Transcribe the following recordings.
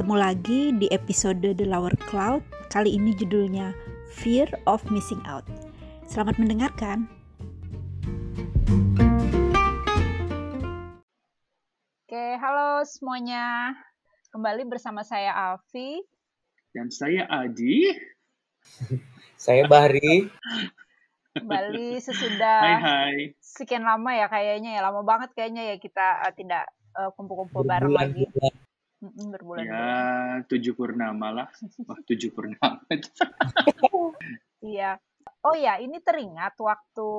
Ketemu lagi di episode The Lower Cloud. Kali ini judulnya Fear of Missing Out. Selamat mendengarkan. Oke, halo semuanya. Kembali bersama saya Alfi. Dan saya Adi. saya Bahri. Kembali sesudah hai, hai. sekian lama ya kayaknya ya. Lama banget kayaknya ya kita uh, tidak uh, kumpul-kumpul bareng lagi. Mm-mm, berbulan ya tujuh purnama lah. Oh, tujuh purnama iya. Oh ya ini teringat waktu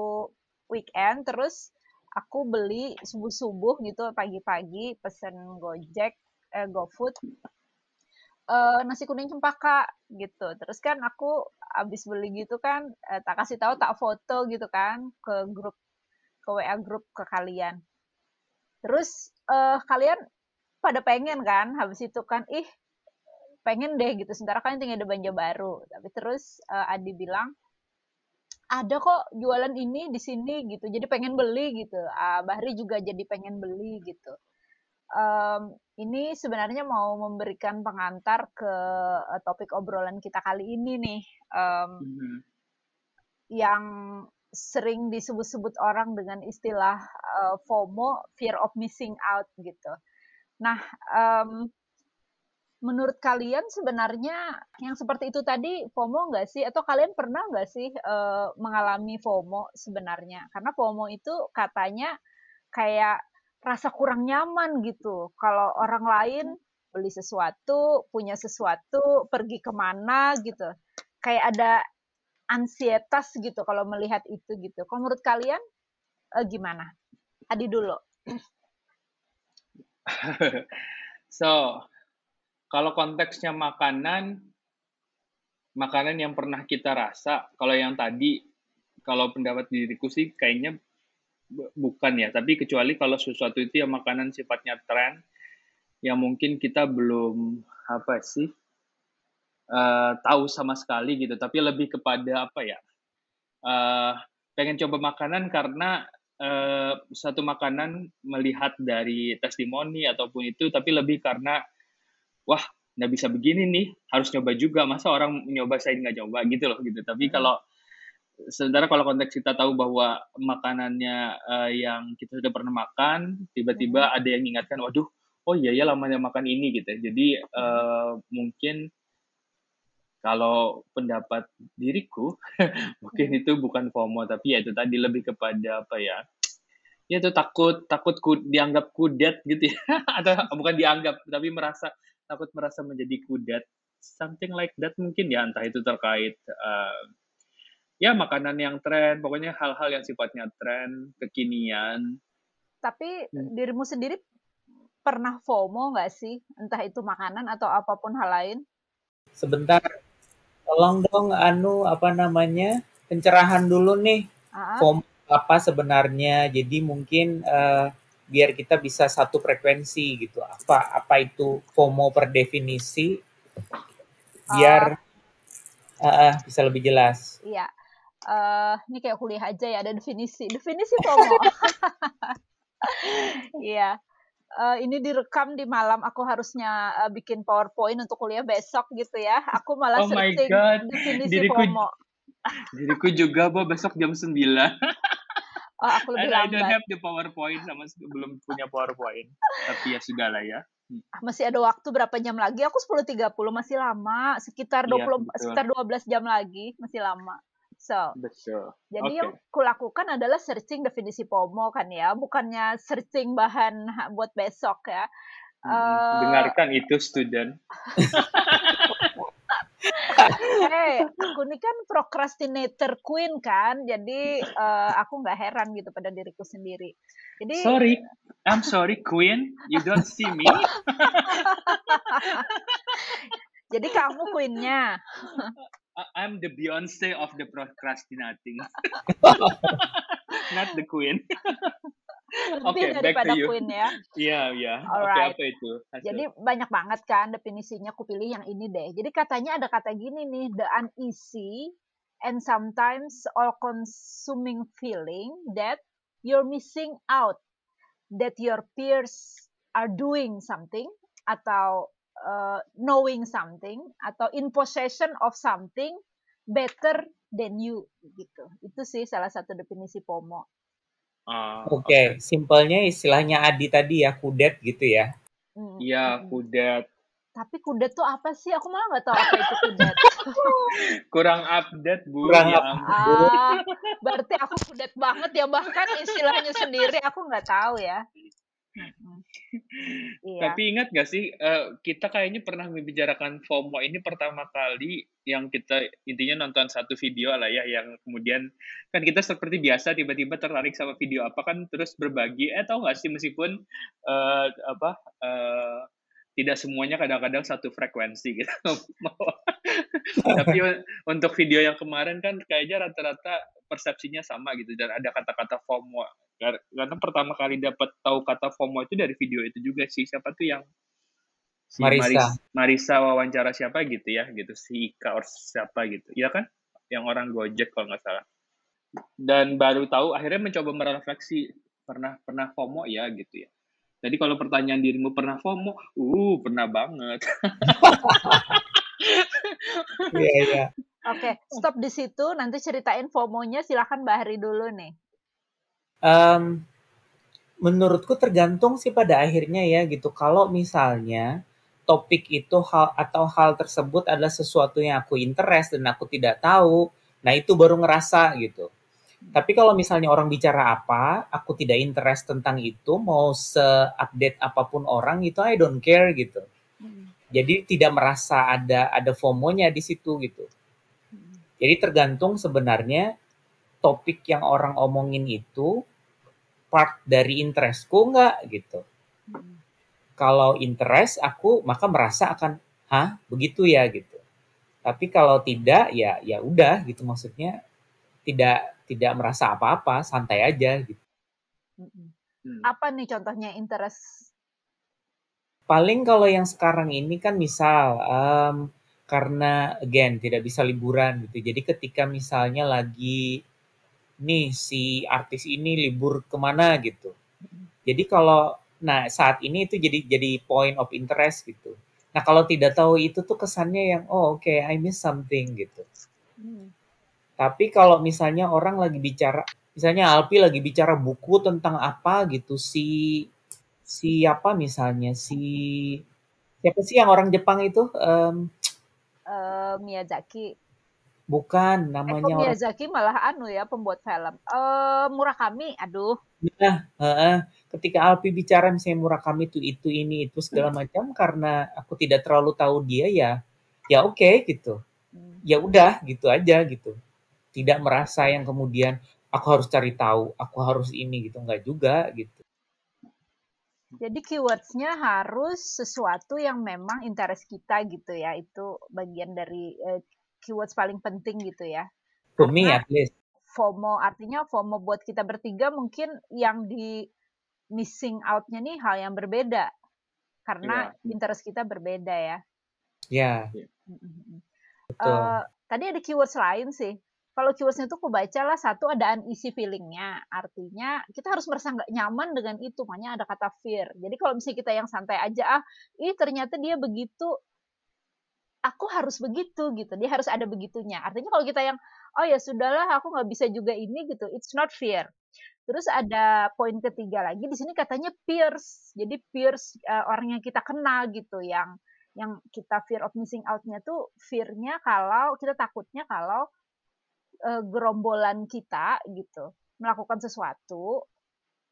weekend terus aku beli subuh subuh gitu pagi-pagi pesen gojek eh, gofood. Uh, nasi kuning cempaka gitu. Terus kan aku abis beli gitu kan eh, tak kasih tahu tak foto gitu kan ke grup ke wa grup ke kalian. Terus uh, kalian pada pengen kan habis itu kan ih pengen deh gitu. Sementara kan tinggal ada belanja baru. Tapi terus uh, Adi bilang ada kok jualan ini di sini gitu. Jadi pengen beli gitu. Uh, Bahri juga jadi pengen beli gitu. Um, ini sebenarnya mau memberikan pengantar ke uh, topik obrolan kita kali ini nih. Um, mm -hmm. yang sering disebut-sebut orang dengan istilah uh, FOMO fear of missing out gitu Nah, um, menurut kalian sebenarnya yang seperti itu tadi FOMO nggak sih? Atau kalian pernah nggak sih uh, mengalami FOMO sebenarnya? Karena FOMO itu katanya kayak rasa kurang nyaman gitu. Kalau orang lain beli sesuatu, punya sesuatu, pergi ke mana gitu. Kayak ada ansietas gitu kalau melihat itu gitu. Kalau menurut kalian uh, gimana? Adi dulu. so, kalau konteksnya makanan, makanan yang pernah kita rasa, kalau yang tadi, kalau pendapat diriku sih kayaknya bukan ya, tapi kecuali kalau sesuatu itu yang makanan sifatnya tren, yang mungkin kita belum apa sih uh, tahu sama sekali gitu, tapi lebih kepada apa ya, uh, pengen coba makanan karena uh, satu makanan melihat dari testimoni ataupun itu, tapi lebih karena wah nggak bisa begini nih, harus nyoba juga. Masa orang nyoba saya nggak nyoba gitu loh gitu. Tapi hmm. kalau sementara kalau konteks kita tahu bahwa makanannya uh, yang kita sudah pernah makan, tiba-tiba hmm. ada yang mengingatkan, waduh, oh iya ya lamanya makan ini gitu. Jadi uh, mungkin kalau pendapat diriku mungkin hmm. itu bukan FOMO tapi ya itu tadi lebih kepada apa ya? Ya itu takut takut ku, dianggap kudet gitu ya. Atau bukan dianggap tapi merasa takut merasa menjadi kudet. Something like that mungkin ya entah itu terkait uh, ya makanan yang tren pokoknya hal-hal yang sifatnya tren kekinian. Tapi hmm. dirimu sendiri pernah FOMO nggak sih? Entah itu makanan atau apa pun hal lain? Sebentar tolong dong anu apa namanya pencerahan dulu nih uh FOMO apa sebenarnya. Jadi mungkin uh, biar kita bisa satu frekuensi gitu. Apa apa itu FOMO per definisi? Biar uh, uh, bisa lebih jelas. Iya. Uh, ini kayak kuliah aja ya ada definisi. Definisi FOMO. Iya uh, ini direkam di malam aku harusnya uh, bikin PowerPoint untuk kuliah besok gitu ya. Aku malah oh searching definisi diriku, FOMO. Diriku juga, Bo, besok jam 9. Oh, aku lebih lambat. I don't have the PowerPoint sama belum punya PowerPoint. Tapi ya sudah lah ya. Hmm. Masih ada waktu berapa jam lagi? Aku 10.30 masih lama, sekitar 20 iya, sekitar 12 jam lagi, masih lama. So, Betul. Jadi okay. yang kulakukan adalah searching definisi FOMO kan ya, bukannya searching bahan buat besok ya. Hmm, uh, dengarkan itu student. hey, aku ini kan procrastinator queen kan, jadi uh, aku nggak heran gitu pada diriku sendiri. Jadi sorry, I'm sorry queen, you don't see me. jadi kamu queennya. I'm the Beyonce of the procrastinating. Not the queen. Oke, okay, daripada Queen ya. Iya, iya. Oke, okay, apa itu? Hasil. Jadi banyak banget kan definisinya. Aku pilih yang ini deh. Jadi katanya ada kata gini nih, the uneasy and sometimes all consuming feeling that you're missing out, that your peers are doing something atau uh, knowing something atau in possession of something better than you gitu. Itu sih salah satu definisi FOMO. Uh, Oke, okay. okay. simpelnya istilahnya Adi tadi ya kudet gitu ya. Iya, kudet. Tapi kudet tuh apa sih? Aku malah nggak tahu apa itu kudet. Kurang update, Bu. Kurang ya update. Ah, berarti aku kudet banget ya. Bahkan istilahnya sendiri aku nggak tahu ya. Iya. Tapi ingat gak sih, uh, kita kayaknya pernah membicarakan FOMO ini pertama kali yang kita intinya nonton satu video lah ya, yang kemudian kan kita seperti biasa tiba-tiba tertarik sama video apa kan terus berbagi. Eh tau gak sih meskipun uh, apa uh, tidak semuanya kadang-kadang satu frekuensi gitu. Tapi untuk video yang kemarin kan kayaknya rata-rata persepsinya sama gitu dan ada kata-kata FOMO karena pertama kali dapat tahu kata FOMO itu dari video itu juga sih. Siapa tuh yang si Marisa. Marisa Marisa wawancara siapa gitu ya gitu. Si Ika or siapa gitu. Ya kan? Yang orang Gojek kalau nggak salah. Dan baru tahu akhirnya mencoba merefleksi pernah pernah FOMO ya? gitu ya. Jadi kalau pertanyaan dirimu pernah FOMO? Uh pernah banget. Iya iya. Oke, stop di situ. Nanti ceritain FOMO-nya. Silahkan Mbak Hari dulu nih. Um, menurutku tergantung sih pada akhirnya ya gitu. Kalau misalnya topik itu hal atau hal tersebut adalah sesuatu yang aku interest dan aku tidak tahu, nah itu baru ngerasa gitu. Tapi kalau misalnya orang bicara apa, aku tidak interest tentang itu, mau se-update apa pun orang itu I don't care gitu. Hmm. Jadi tidak merasa ada ada FOMO-nya di situ gitu. Hmm. Jadi tergantung sebenarnya topik yang orang omongin itu part dari interestku nggak gitu. Hmm. Kalau interest aku maka merasa akan hah begitu ya gitu. Tapi kalau tidak ya ya udah gitu maksudnya tidak tidak merasa apa-apa santai aja gitu. Hmm. Apa nih contohnya interest? Paling kalau yang sekarang ini kan misal um, karena again tidak bisa liburan gitu. Jadi ketika misalnya lagi nih si artis ini libur ke mana gitu. Jadi kalau nah saat ini itu jadi jadi point of interest gitu. Nah kalau tidak tahu itu tuh kesannya yang oh oke okay, I miss something gitu. Hmm. Tapi kalau misalnya orang lagi bicara, misalnya Alpi lagi bicara buku tentang apa gitu si siapa misalnya si siapa sih yang orang Jepang itu um, uh, Miyazaki Bukan, namanya Eko Miyazaki orang... malah anu ya pembuat film. Eh Murakami, aduh. Nah, uh, ketika Alpi bicara misalnya Murakami itu itu ini itu segala hmm. macam karena aku tidak terlalu tahu dia ya, ya oke okay, gitu. Hmm. Ya udah gitu aja gitu. Tidak merasa yang kemudian aku harus cari tahu, aku harus ini gitu enggak juga gitu. Jadi keywordsnya harus sesuatu yang memang interest kita gitu ya. Itu bagian dari eh, keywords paling penting gitu ya. For me at least. FOMO artinya FOMO buat kita bertiga mungkin yang di missing out-nya nih hal yang berbeda karena yeah. interest kita berbeda ya. Ya. Yeah. Uh, tadi ada keywords lain sih. Kalau keywordsnya tuh aku baca lah satu ada uneasy feelingnya, artinya kita harus merasa nggak nyaman dengan itu, makanya ada kata fear. Jadi kalau misalnya kita yang santai aja, ah, ih ternyata dia begitu, aku harus begitu gitu. Dia harus ada begitunya. Artinya kalau kita yang oh ya sudahlah aku nggak bisa juga ini gitu it's not fair. Terus ada poin ketiga lagi di sini katanya peers. Jadi peers uh, orang yang kita kenal gitu yang yang kita fear of missing outnya tuh fearnya kalau kita takutnya kalau uh, gerombolan kita gitu melakukan sesuatu.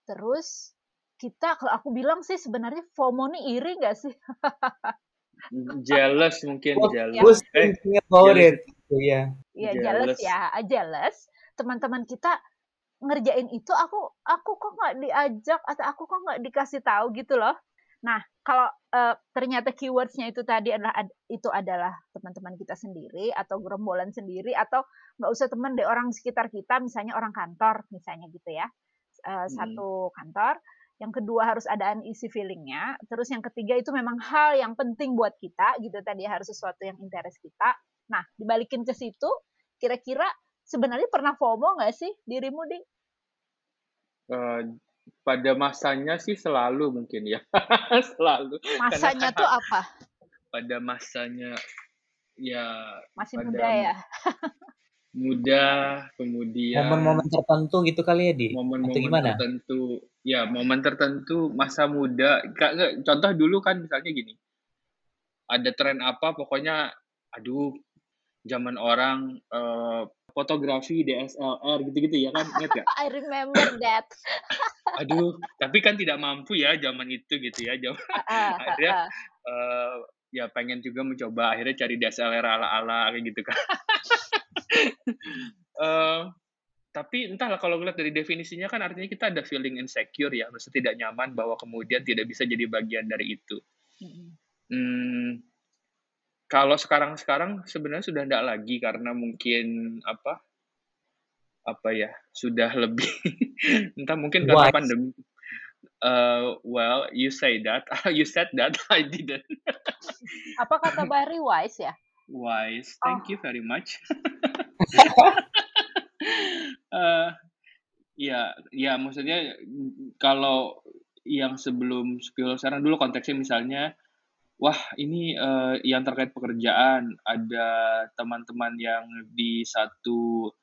Terus kita kalau aku bilang sih sebenarnya FOMO nih iri nggak sih jealous mungkin What jealous. Eh, about jealous. it. Iya. Iya, jealous ya, jealous. Teman-teman kita ngerjain itu aku aku kok nggak diajak atau aku kok nggak dikasih tahu gitu loh. Nah, kalau uh, ternyata keywordsnya itu tadi adalah ad, itu adalah teman-teman kita sendiri atau gerombolan sendiri atau nggak usah teman deh orang sekitar kita, misalnya orang kantor misalnya gitu ya, uh, hmm. satu kantor yang kedua harus ada uneasy feelingnya, terus yang ketiga itu memang hal yang penting buat kita gitu tadi harus sesuatu yang interest kita. Nah dibalikin ke situ, kira-kira sebenarnya pernah FOMO nggak sih dirimu di? Uh, pada masanya sih selalu mungkin ya, selalu. Masanya Karena, tuh apa? pada masanya ya masih muda ya muda kemudian momen-momen tertentu gitu kali ya di? Momen-momen tertentu. Ya momen tertentu masa muda. Contoh dulu kan misalnya gini. Ada tren apa pokoknya aduh zaman orang uh, fotografi DSLR gitu-gitu ya kan ingat gak? I remember that. aduh tapi kan tidak mampu ya zaman itu gitu ya zaman uh, akhirnya uh, ya pengen juga mencoba akhirnya cari DSLR ala-ala kayak gitu kan uh, tapi entahlah kalau ngeliat dari definisinya kan artinya kita ada feeling insecure ya, maksudnya tidak nyaman bahwa kemudian tidak bisa jadi bagian dari itu. Hmm, kalau sekarang-sekarang sebenarnya sudah tidak lagi karena mungkin apa apa ya sudah lebih entah mungkin karena What? pandemi. Uh, well, you say that, you said that, I didn't. apa kata Barry wise ya? Wise, thank oh. you very much. uh, ya, ya maksudnya kalau yang sebelum spill sekarang dulu konteksnya misalnya, wah ini uh, yang terkait pekerjaan ada teman-teman yang di satu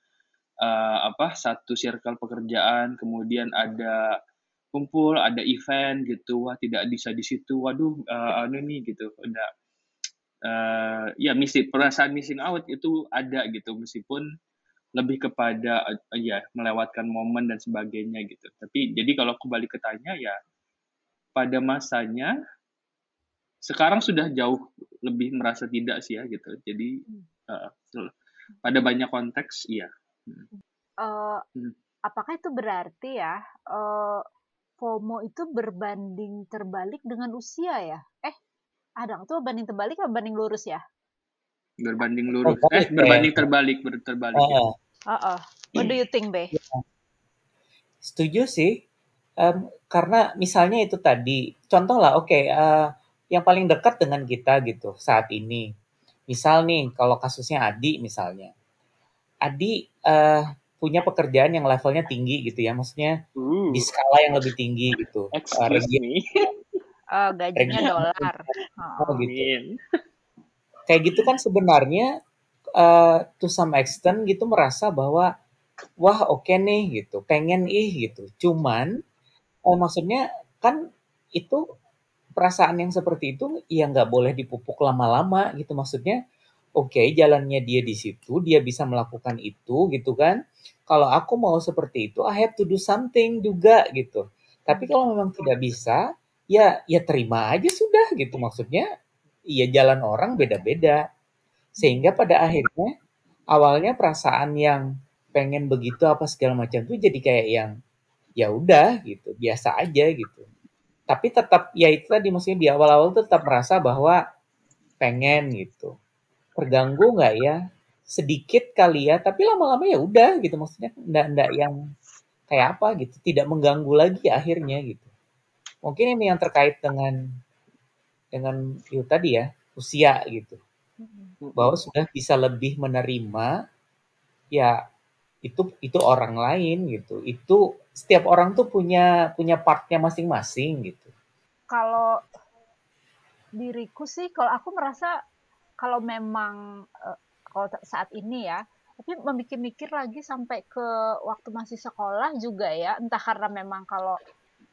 uh, apa satu circle pekerjaan, kemudian ada kumpul, ada event gitu, wah tidak bisa di situ, waduh, uh, anu nih gitu, udah uh, ya misi perasaan missing out itu ada gitu meskipun lebih kepada uh, ya melewatkan momen dan sebagainya gitu. Tapi jadi kalau kembali ke tanya ya pada masanya sekarang sudah jauh lebih merasa tidak sih ya gitu. Jadi uh, pada banyak konteks iya. Uh, hmm. Apakah itu berarti ya uh, FOMO itu berbanding terbalik dengan usia ya? Eh, ada itu banding terbalik atau banding lurus ya? Berbanding lurus. Eh, berbanding terbalik, terbalik. Uh, ya. Uh, uh. What do you think, Be? Setuju sih. Um, karena misalnya itu tadi, contoh lah, oke, okay, uh, yang paling dekat dengan kita gitu saat ini. Misal nih, kalau kasusnya Adi misalnya. Adi uh, punya pekerjaan yang levelnya tinggi gitu ya, maksudnya uh. di skala yang lebih tinggi gitu. Excuse uh, me. Uh, gajinya dolar. Oh, gitu. Kayak gitu kan sebenarnya uh, to some extent gitu merasa bahwa wah oke okay nih gitu, pengen ih gitu. Cuman uh, maksudnya kan itu perasaan yang seperti itu ya nggak boleh dipupuk lama-lama gitu maksudnya oke okay, jalannya dia di situ dia bisa melakukan itu gitu kan kalau aku mau seperti itu I have to do something juga gitu tapi kalau memang tidak bisa ya ya terima aja sudah gitu maksudnya ya jalan orang beda-beda sehingga pada akhirnya awalnya perasaan yang pengen begitu apa segala macam itu jadi kayak yang ya udah gitu, biasa aja gitu. Tapi tetap ya itu tadi maksudnya di awal-awal tetap merasa bahwa pengen gitu. Terganggu nggak ya? Sedikit kali ya, tapi lama-lama ya udah gitu maksudnya enggak enggak yang kayak apa gitu, tidak mengganggu lagi akhirnya gitu. Mungkin ini yang terkait dengan dengan itu tadi ya, usia gitu. Bahwa sudah bisa lebih menerima ya itu itu orang lain gitu. Itu setiap orang tuh punya punya partnya masing-masing gitu. Kalau diriku sih kalau aku merasa kalau memang uh, kalau saat ini ya tapi memikir-mikir lagi sampai ke waktu masih sekolah juga ya entah karena memang kalau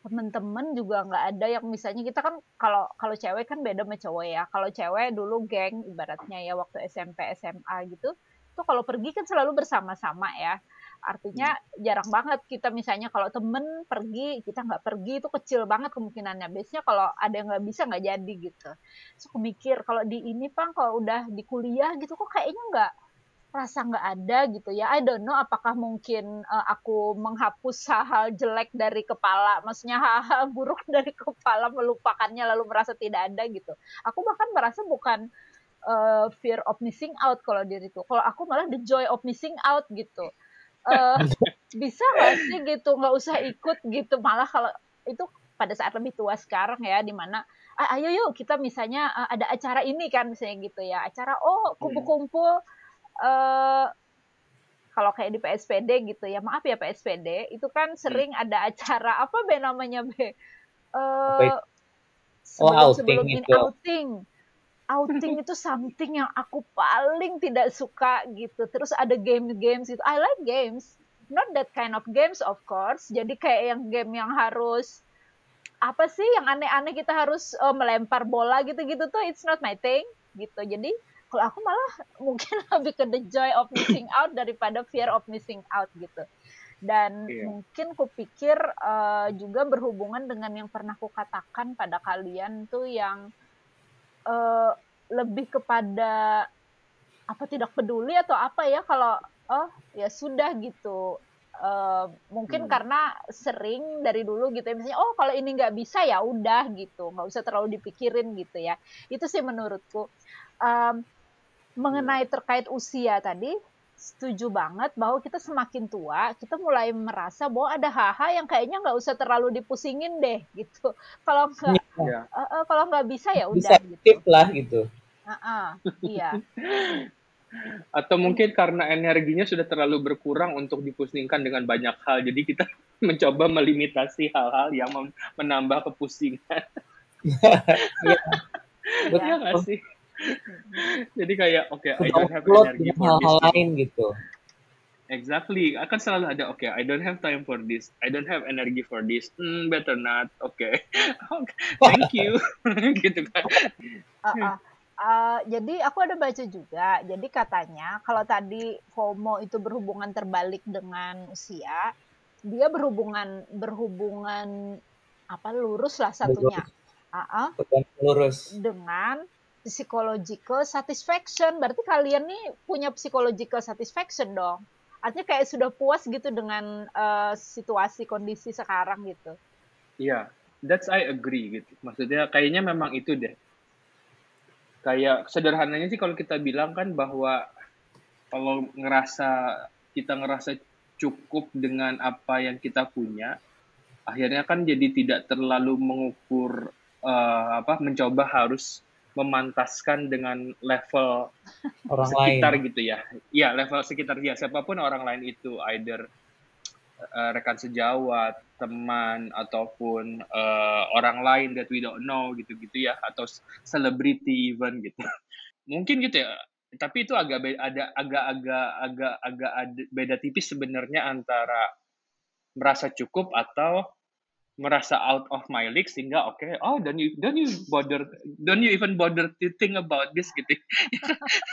temen-temen juga nggak ada yang misalnya kita kan kalau kalau cewek kan beda sama cowok ya. Kalau cewek dulu geng ibaratnya ya waktu SMP SMA gitu tuh kalau pergi kan selalu bersama-sama ya. Artinya hmm. jarang banget kita misalnya kalau temen pergi kita nggak pergi itu kecil banget kemungkinannya. Biasanya kalau ada yang nggak bisa nggak jadi gitu. So aku mikir kalau di ini pang kalau udah di kuliah gitu kok kayaknya nggak rasa nggak ada gitu ya. I don't know apakah mungkin uh, aku menghapus hal-hal jelek dari kepala, maksudnya hal-hal buruk dari kepala melupakannya lalu merasa tidak ada gitu. Aku bahkan merasa bukan uh, fear of missing out kalau diriku. Kalau aku malah the joy of missing out gitu. Uh, bisa nggak sih gitu nggak usah ikut gitu malah kalau itu pada saat lebih tua sekarang ya di mana ayo yuk kita misalnya uh, ada acara ini kan misalnya gitu ya acara oh kumpul-kumpul uh, kalau kayak di PSPD gitu ya maaf ya PSPD itu kan hmm. sering hmm. ada acara apa be namanya be uh, sebelum, oh, outing sebelum ini outing outing itu something yang aku paling tidak suka gitu. Terus ada game-games itu. I like games. Not that kind of games of course. Jadi kayak yang game yang harus apa sih yang aneh-aneh kita harus uh, melempar bola gitu-gitu tuh it's not my thing gitu. Jadi kalau aku malah mungkin lebih ke the joy of missing out daripada fear of missing out gitu. Dan yeah. mungkin kupikir uh, juga berhubungan dengan yang pernah kukatakan pada kalian tuh yang uh, lebih kepada apa tidak peduli atau apa ya kalau oh ya sudah gitu uh, mungkin hmm. karena sering dari dulu gitu ya misalnya oh kalau ini nggak bisa ya udah gitu nggak usah terlalu dipikirin gitu ya itu sih menurutku um, mengenai terkait usia tadi setuju banget bahwa kita semakin tua kita mulai merasa bahwa ada hal-hal yang kayaknya nggak usah terlalu dipusingin deh gitu. Kalau nggak ya. uh, uh, kalau nggak bisa ya udah gitu. lah gitu. Uh -uh, iya. Atau mungkin karena energinya sudah terlalu berkurang untuk dipusingkan dengan banyak hal jadi kita mencoba melimitasi hal-hal yang menambah kepusingan. Ya. betul ya, nggak sih Jadi kayak oke, okay, I don't have energy for hal, -hal lain gitu. Exactly, akan selalu ada oke, okay, I don't have time for this, I don't have energy for this, hmm, better not, oke, okay. thank you, gitu kan. Uh, uh. Uh, jadi aku ada baca juga, jadi katanya kalau tadi FOMO itu berhubungan terbalik dengan usia, dia berhubungan berhubungan apa lurus lah satunya, uh -uh, lurus. Dengan psychological satisfaction. Berarti kalian nih punya psychological satisfaction dong. Artinya kayak sudah puas gitu dengan uh, situasi kondisi sekarang gitu. Iya, yeah, that's I agree gitu. Maksudnya kayaknya memang itu deh. Kayak sederhananya sih kalau kita bilang kan bahwa kalau ngerasa kita ngerasa cukup dengan apa yang kita punya, akhirnya kan jadi tidak terlalu mengukur uh, apa mencoba harus memantaskan dengan level orang sekitar lain. gitu ya. Iya, level sekitar dia siapa pun orang lain itu either uh, rekan sejawat, teman ataupun uh, orang lain that we don't know gitu-gitu ya atau selebriti even gitu. Mungkin gitu ya. Tapi itu agak beda, ada agak-agak agak-agak beda tipis sebenarnya antara merasa cukup atau merasa out of my league sehingga oke okay, oh don't you don't you bother don't you even bother to think about this gitu.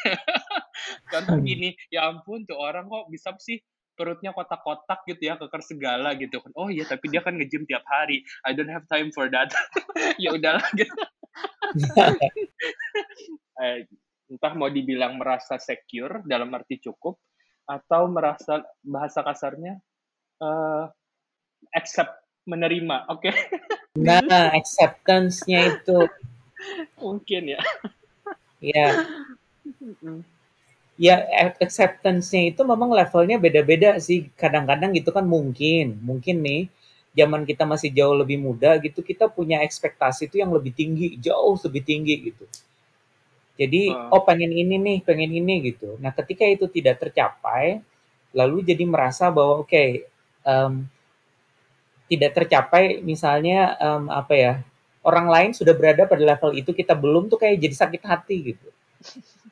Contoh gini ya ampun tuh orang kok bisa sih perutnya kotak-kotak gitu ya keker segala gitu kan. Oh iya tapi dia kan ngejim tiap hari. I don't have time for that. Ya udahlah gitu. Eh, entah mau dibilang merasa secure dalam arti cukup atau merasa bahasa kasarnya uh, accept menerima, oke? Okay? Nah, acceptance-nya itu mungkin ya. Ya. Ya, acceptance-nya itu memang levelnya beda-beda sih. Kadang-kadang gitu kan mungkin, mungkin nih zaman kita masih jauh lebih muda gitu, kita punya ekspektasi itu yang lebih tinggi, jauh lebih tinggi gitu. Jadi, uh. oh pengen ini nih, pengen ini gitu. Nah, ketika itu tidak tercapai, lalu jadi merasa bahwa oke, okay, um, tidak tercapai misalnya um, apa ya orang lain sudah berada pada level itu kita belum tuh kayak jadi sakit hati gitu.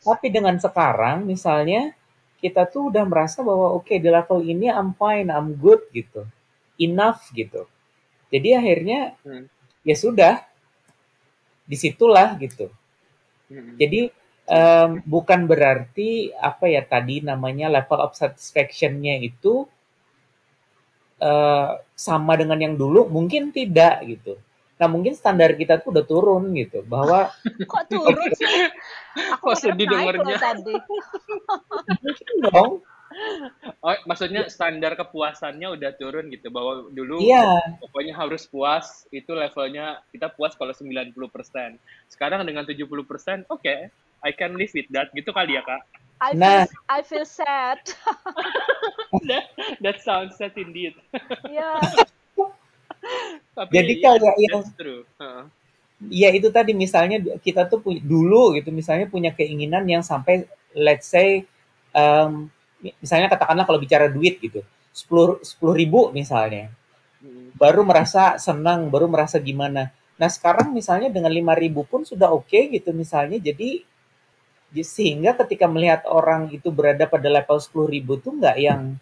Tapi dengan sekarang misalnya kita tuh udah merasa bahwa oke okay, di level ini I'm fine I'm good gitu. Enough gitu. Jadi akhirnya hmm. ya sudah. Di situlah gitu. Hmm. jadi um, bukan berarti apa ya tadi namanya level of satisfactionnya itu uh, sama dengan yang dulu mungkin tidak gitu. Nah mungkin standar kita tuh udah turun gitu bahwa kok turun sih? Aku kok sedih dengernya. Tadi. dong. Oh, maksudnya standar kepuasannya udah turun gitu bahwa dulu yeah. pokoknya harus puas itu levelnya kita puas kalau 90%. Sekarang dengan 70%, oke, okay, I can live with that gitu kali ya, Kak. I nah. feel I feel sad. that, that sounds sad indeed. Yeah. Jadi ya, kalau yang true. Uh. Ya itu tadi misalnya kita tuh punya, dulu gitu misalnya punya keinginan yang sampai let's say um, misalnya katakanlah kalau bicara duit gitu sepuluh sepuluh ribu misalnya hmm. baru merasa senang baru merasa gimana Nah sekarang misalnya dengan 5000 pun sudah oke okay gitu misalnya. Jadi sehingga ketika melihat orang itu berada pada level 10.000 tuh nggak yang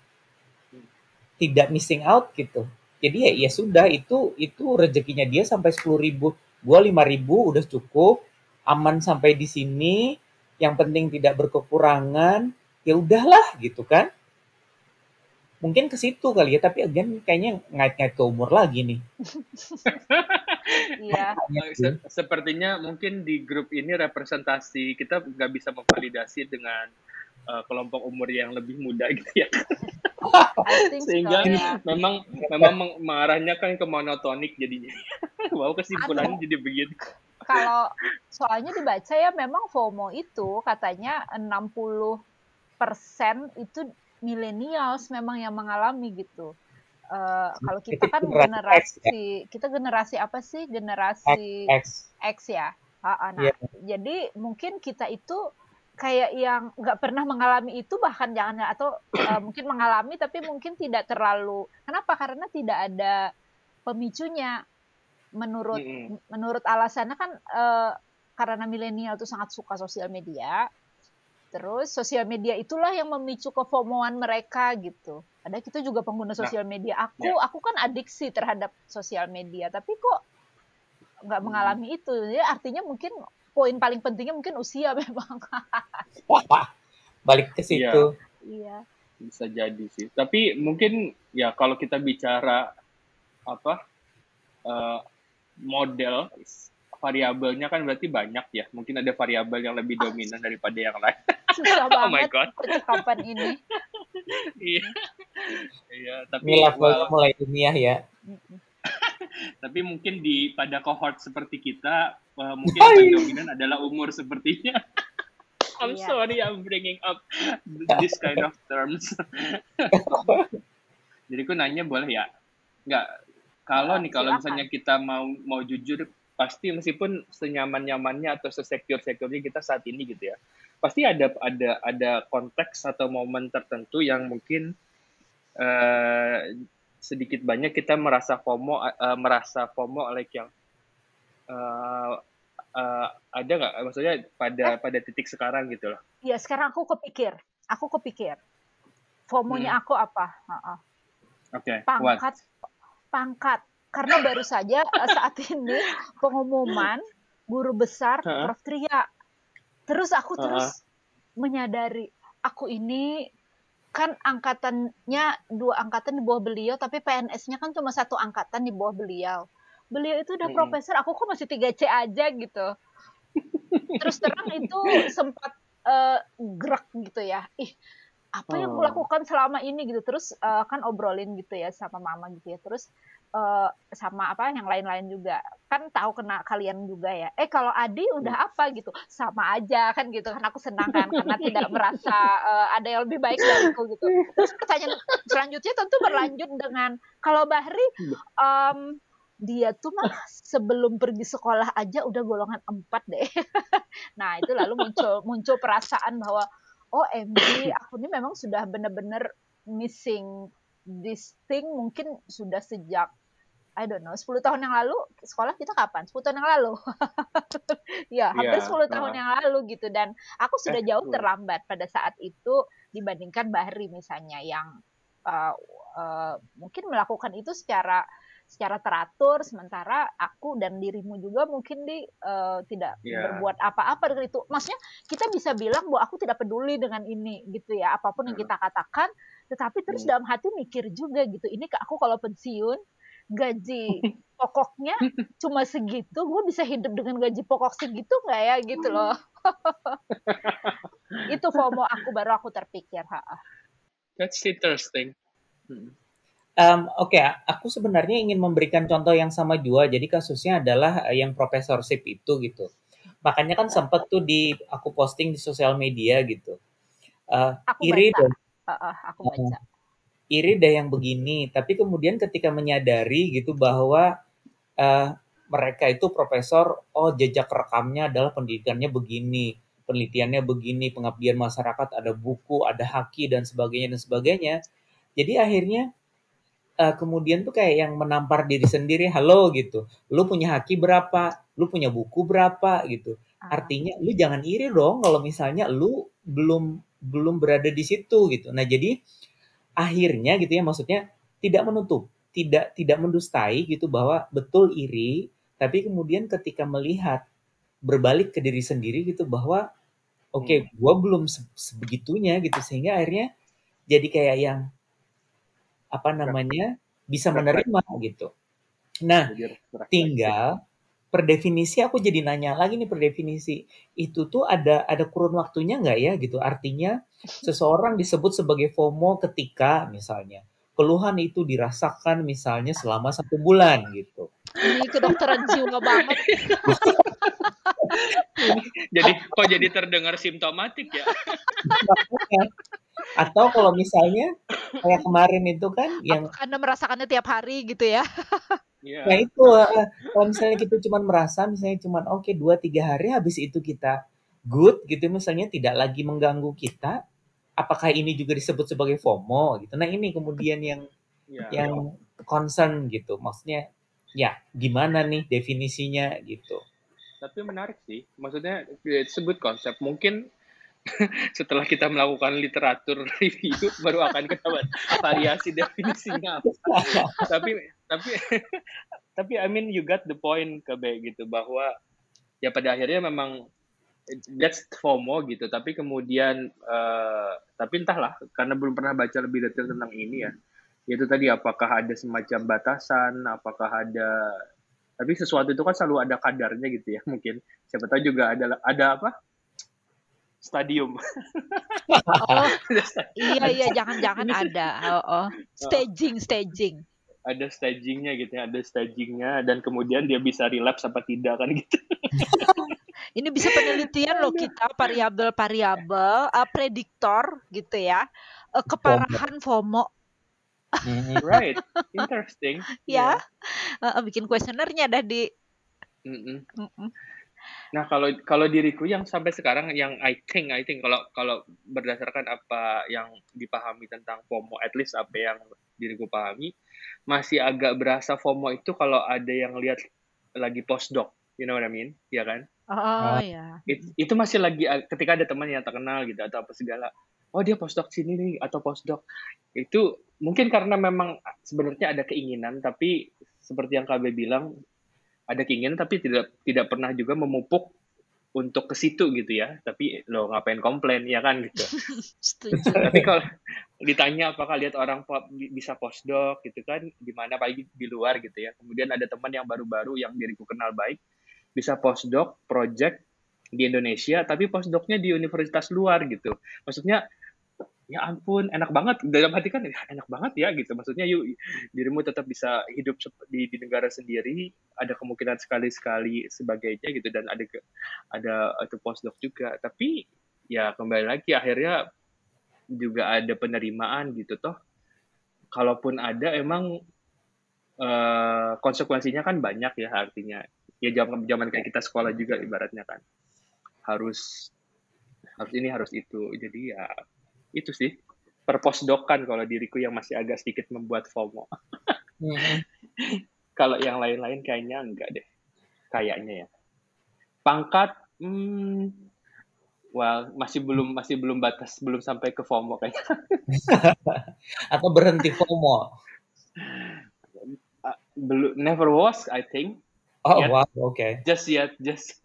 tidak missing out gitu. Jadi ya ya sudah itu itu rezekinya dia sampai 10.000. Gua 5.000 udah cukup, aman sampai di sini. Yang penting tidak berkekurangan. Ya udahlah gitu kan. Mungkin ke situ kali ya, tapi again kayaknya ngait-ngait ke umur lagi nih. Iya. Se sepertinya mungkin di grup ini representasi kita nggak bisa memvalidasi dengan uh, kelompok umur yang lebih muda gitu ya. Sehingga so, yeah. memang memang mengarahnya kan ke monotonik jadinya. Wow kesimpulannya jadi begitu. Kalau soalnya dibaca ya memang FOMO itu katanya 60 persen itu millennials memang yang mengalami gitu. Uh, kalau kita kan generasi kita generasi apa sih? Generasi X, X ya? Nah yeah. jadi mungkin kita itu kayak yang nggak pernah mengalami itu bahkan jangan atau uh, mungkin mengalami tapi mungkin tidak terlalu. Kenapa? Karena tidak ada pemicunya. Menurut mm. menurut alasannya kan uh, karena milenial itu sangat suka sosial media Terus sosial media itulah yang memicu kefomoan mereka gitu. Ada kita juga pengguna nah, sosial media. Aku ya. aku kan adiksi terhadap sosial media, tapi kok nggak hmm. mengalami itu. Ya artinya mungkin poin paling pentingnya mungkin usia memang. Balik ke situ. Iya. Bisa jadi sih. Tapi mungkin ya kalau kita bicara apa uh, model variabelnya kan berarti banyak ya. Mungkin ada variabel yang lebih dominan daripada yang lain. Susah oh my God. percakapan ini. iya. Iya, tapi ini levelnya well, mulai dunia ya. tapi mungkin di pada cohort seperti kita uh, mungkin yang paling dominan adalah umur sepertinya. I'm yeah. sorry I'm bringing up this kind of terms. Jadi aku nanya boleh ya? Enggak. Kalau nih kalau misalnya kita mau mau jujur pasti meskipun senyaman-nyamannya atau sesecure-securenya kita saat ini gitu ya pasti ada ada ada konteks atau momen tertentu yang mungkin uh, sedikit banyak kita merasa FOMO uh, merasa FOMO like yang uh, uh, ada nggak maksudnya pada eh? pada titik sekarang gitu loh Iya sekarang aku kepikir aku kepikir FOMO-nya hmm. aku apa uh -uh. oke okay. pangkat What? pangkat karena baru saja uh, saat ini pengumuman guru besar uh Prof Tria. Terus aku uh terus menyadari aku ini kan angkatannya dua angkatan di bawah beliau tapi PNS-nya kan cuma satu angkatan di bawah beliau. Beliau itu udah hmm. profesor, aku kok masih 3C aja gitu. Terus terang itu sempat uh, gerak gitu ya. Ih, apa yang kulakukan selama ini gitu. Terus uh, kan obrolin gitu ya sama mama gitu ya. Terus uh, sama apa yang lain-lain juga. Kan tahu kena kalian juga ya. Eh kalau Adi udah hmm. apa gitu? Sama aja kan gitu kan aku senang kan karena tidak merasa uh, ada yang lebih baik dariku gitu. Terus pertanyaan selanjutnya tentu berlanjut dengan kalau Bahri um, dia tuh mah sebelum pergi sekolah aja udah golongan empat deh. Nah itu lalu muncul muncul perasaan bahwa oh MG aku ini memang sudah benar-benar missing this thing mungkin sudah sejak I don't know, 10 tahun yang lalu sekolah kita kapan? 10 tahun yang lalu. ya, hampir yeah, 10 tahun uh, yang lalu gitu dan aku sudah eh, jauh terlambat pada saat itu dibandingkan Bahri misalnya yang uh, uh, mungkin melakukan itu secara secara teratur sementara aku dan dirimu juga mungkin di uh, tidak yeah. berbuat apa-apa dengan itu. Maksudnya kita bisa bilang bahwa aku tidak peduli dengan ini gitu ya, apa pun yang kita katakan, tetapi terus hmm. dalam hati mikir juga gitu. Ini aku kalau pensiun gaji pokoknya cuma segitu, gue bisa hidup dengan gaji pokok segitu nggak ya gitu loh. itu FOMO aku baru aku terpikir. Ha. That's interesting. Hmm. Um, Oke, okay, aku sebenarnya ingin memberikan contoh yang sama juga. Jadi kasusnya adalah yang profesorship itu gitu. Makanya kan sempat tuh di aku posting di sosial media gitu. Uh, aku iri baca. Uh, uh, aku baca. Uh, iri deh yang begini. Tapi kemudian ketika menyadari gitu bahwa uh, mereka itu profesor, oh jejak rekamnya adalah pendidikannya begini, penelitiannya begini, pengabdian masyarakat, ada buku, ada haki dan sebagainya dan sebagainya. Jadi akhirnya uh, kemudian tuh kayak yang menampar diri sendiri, halo gitu. Lu punya haki berapa? Lu punya buku berapa gitu. Ah. Artinya lu jangan iri dong kalau misalnya lu belum belum berada di situ gitu. Nah, jadi akhirnya gitu ya maksudnya tidak menutup, tidak tidak mendustai gitu bahwa betul iri, tapi kemudian ketika melihat berbalik ke diri sendiri gitu bahwa oke, okay, hmm. gue belum sebegitunya gitu sehingga akhirnya jadi kayak yang apa namanya bisa menerima gitu. Nah, tinggal per definisi aku jadi nanya lagi nih per definisi itu tuh ada ada kurun waktunya nggak ya gitu? Artinya seseorang disebut sebagai FOMO ketika misalnya keluhan itu dirasakan misalnya selama satu bulan gitu. Ini kedokteran jiwa banget jadi kok jadi terdengar simptomatik ya atau kalau misalnya kayak kemarin itu kan yang anda merasakannya tiap hari gitu ya Yeah. Nah itu uh, kalau misalnya kita cuma merasa misalnya cuma oke okay, dua tiga hari habis itu kita good gitu misalnya tidak lagi mengganggu kita, apakah ini juga disebut sebagai FOMO gitu? Nah ini kemudian yang yeah. yang concern gitu, maksudnya ya gimana nih definisinya gitu? Tapi menarik sih, maksudnya disebut konsep. Mungkin setelah kita melakukan literatur review baru akan ketahuan variasi definisinya tapi tapi tapi I mean you got the point ke B gitu. Bahwa ya pada akhirnya memang that's FOMO gitu. Tapi kemudian uh, tapi entahlah karena belum pernah baca lebih detail tentang ini ya. Itu tadi apakah ada semacam batasan? Apakah ada tapi sesuatu itu kan selalu ada kadarnya gitu ya mungkin siapa tahu juga ada ada apa stadium. Oh, iya iya jangan-jangan ada. Oh, oh. Staging staging. Ada stagingnya gitu ya, ada stagingnya dan kemudian dia bisa relapse apa tidak kan gitu. Ini bisa penelitian loh kita variabel-variabel uh, prediktor gitu ya. Uh, keparahan FOMO. Mm-hmm. right, interesting. ya, yeah. uh, bikin kuesionernya dah di. Mm -mm. Mm -mm. Nah, kalau kalau diriku yang sampai sekarang yang I think I think kalau kalau berdasarkan apa yang dipahami tentang FOMO at least apa yang diriku pahami masih agak berasa FOMO itu kalau ada yang lihat lagi postdoc, you know what I mean? Ya kan? Oh, ya. It, itu masih lagi ketika ada teman yang terkenal gitu atau apa segala. Oh, dia postdoc sini nih atau postdoc. Itu mungkin karena memang sebenarnya ada keinginan tapi seperti yang KB bilang ada keinginan tapi tidak tidak pernah juga memupuk untuk ke situ gitu ya. Tapi lo ngapain komplain? Ya kan gitu. Tapi kalau ditanya apakah lihat orang bisa postdoc gitu kan di mana pagi di luar gitu ya. Kemudian ada teman yang baru-baru yang diriku kenal baik bisa postdoc project di Indonesia tapi postdocnya di universitas luar gitu. Maksudnya ya ampun enak banget. Dalam hati kan enak banget ya gitu. Maksudnya yuk dirimu tetap bisa hidup di, di negara sendiri. Ada kemungkinan sekali sekali sebagainya gitu. Dan ada ada itu postdoc juga. Tapi ya kembali lagi akhirnya juga ada penerimaan gitu toh. Kalaupun ada emang uh, konsekuensinya kan banyak ya artinya. Ya zaman zaman kayak kita sekolah juga ibaratnya kan. Harus harus ini harus itu. Jadi ya itu sih perposdokan kalau diriku yang masih agak sedikit membuat FOMO. Hmm. kalau yang lain-lain kayaknya enggak deh. Kayaknya ya. Pangkat hmm, well masih belum masih belum batas belum sampai ke FOMO kayaknya. Atau berhenti FOMO. Uh, belum never was I think. Oh yet. wow, oke. Okay. Just yet, just.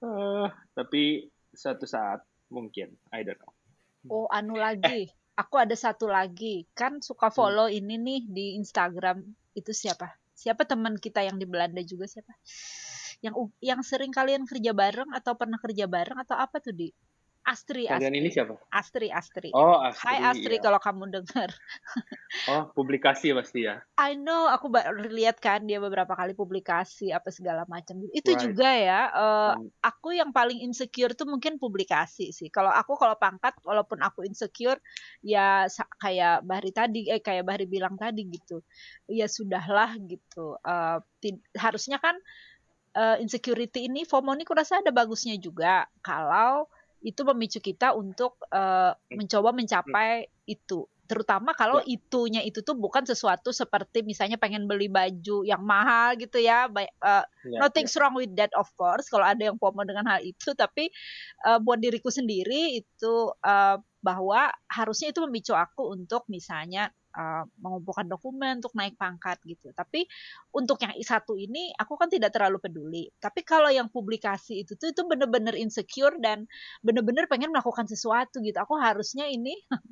uh, tapi suatu saat mungkin. I don't know. Oh anu lagi. Aku ada satu lagi. Kan suka hmm. follow hmm. ini nih di Instagram. Itu siapa? Siapa teman kita yang di Belanda juga siapa? Yang yang sering kalian kerja bareng atau pernah kerja bareng atau apa tuh di Astri, Kalian Astri. ini siapa? Astri, Astri. Oh, Astri. Hai Astri iya. kalau kamu dengar. oh, publikasi pasti ya. I know, aku lihat kan dia beberapa kali publikasi apa segala macam. Itu right. juga ya. Uh, aku yang paling insecure tuh mungkin publikasi sih. Kalau aku kalau pangkat walaupun aku insecure ya kayak Bahri tadi eh kayak Bahri bilang tadi gitu. Ya sudahlah gitu. Uh, harusnya kan uh, insecurity ini FOMO ini kurasa ada bagusnya juga kalau itu memicu kita untuk uh, mencoba mencapai itu terutama kalau yeah. itunya itu tuh bukan sesuatu seperti misalnya pengen beli baju yang mahal gitu ya uh, yeah, nothing yeah. wrong with that of course kalau ada yang FOMO dengan hal itu tapi uh, buat diriku sendiri itu uh, bahwa harusnya itu memicu aku untuk misalnya uh, mengumpulkan dokumen untuk naik pangkat gitu. Tapi untuk yang satu ini aku kan tidak terlalu peduli. Tapi kalau yang publikasi itu tuh itu bener-bener insecure dan bener-bener pengen melakukan sesuatu gitu. Aku harusnya ini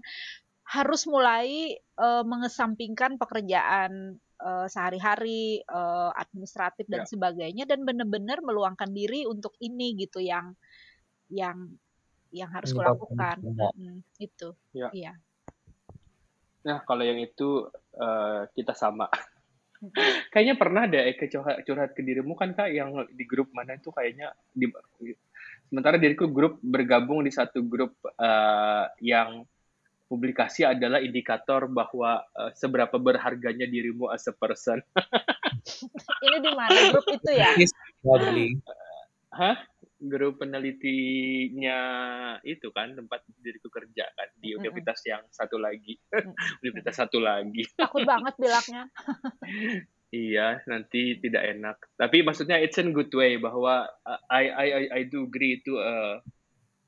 harus mulai uh, mengesampingkan pekerjaan uh, sehari-hari, uh, administratif dan ya. sebagainya dan benar-benar meluangkan diri untuk ini gitu yang yang yang harus kulakukan. Hmm, itu. Ya. Iya. Nah, kalau yang itu uh, kita sama. kayaknya pernah deh Eka curhat, curhat ke dirimu kan Kak yang di grup mana itu kayaknya di sementara diriku grup bergabung di satu grup uh, yang publikasi adalah indikator bahwa uh, seberapa berharganya dirimu as a person. Ini di mana grup itu ya? Hah? Grup penelitinya itu kan tempat diriku kerja kan di universitas yang satu lagi. Universitas satu lagi. Takut banget bilangnya. Iya nanti tidak enak. Tapi maksudnya it's in good way bahwa uh, I I I, I do agree itu uh,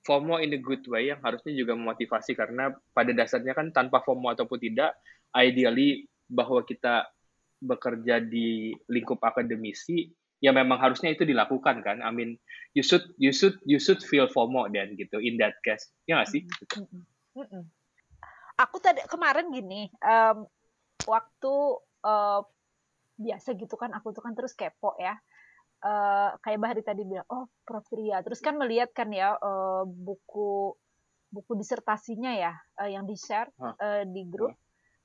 FOMO in a good way yang harusnya juga memotivasi karena pada dasarnya kan tanpa FOMO ataupun tidak ideally bahwa kita bekerja di lingkup akademisi ya memang harusnya itu dilakukan kan. I mean, you should you should you should feel FOMO dan gitu in that case. Ya nggak sih? Mm. Aku tadi kemarin gini, um, waktu uh, biasa gitu kan, aku tuh kan terus kepo ya. Uh, kayak Bahari tadi bilang, oh Prof Tria. Terus kan melihat kan ya uh, buku buku disertasinya ya uh, yang di share uh, di grup. Huh?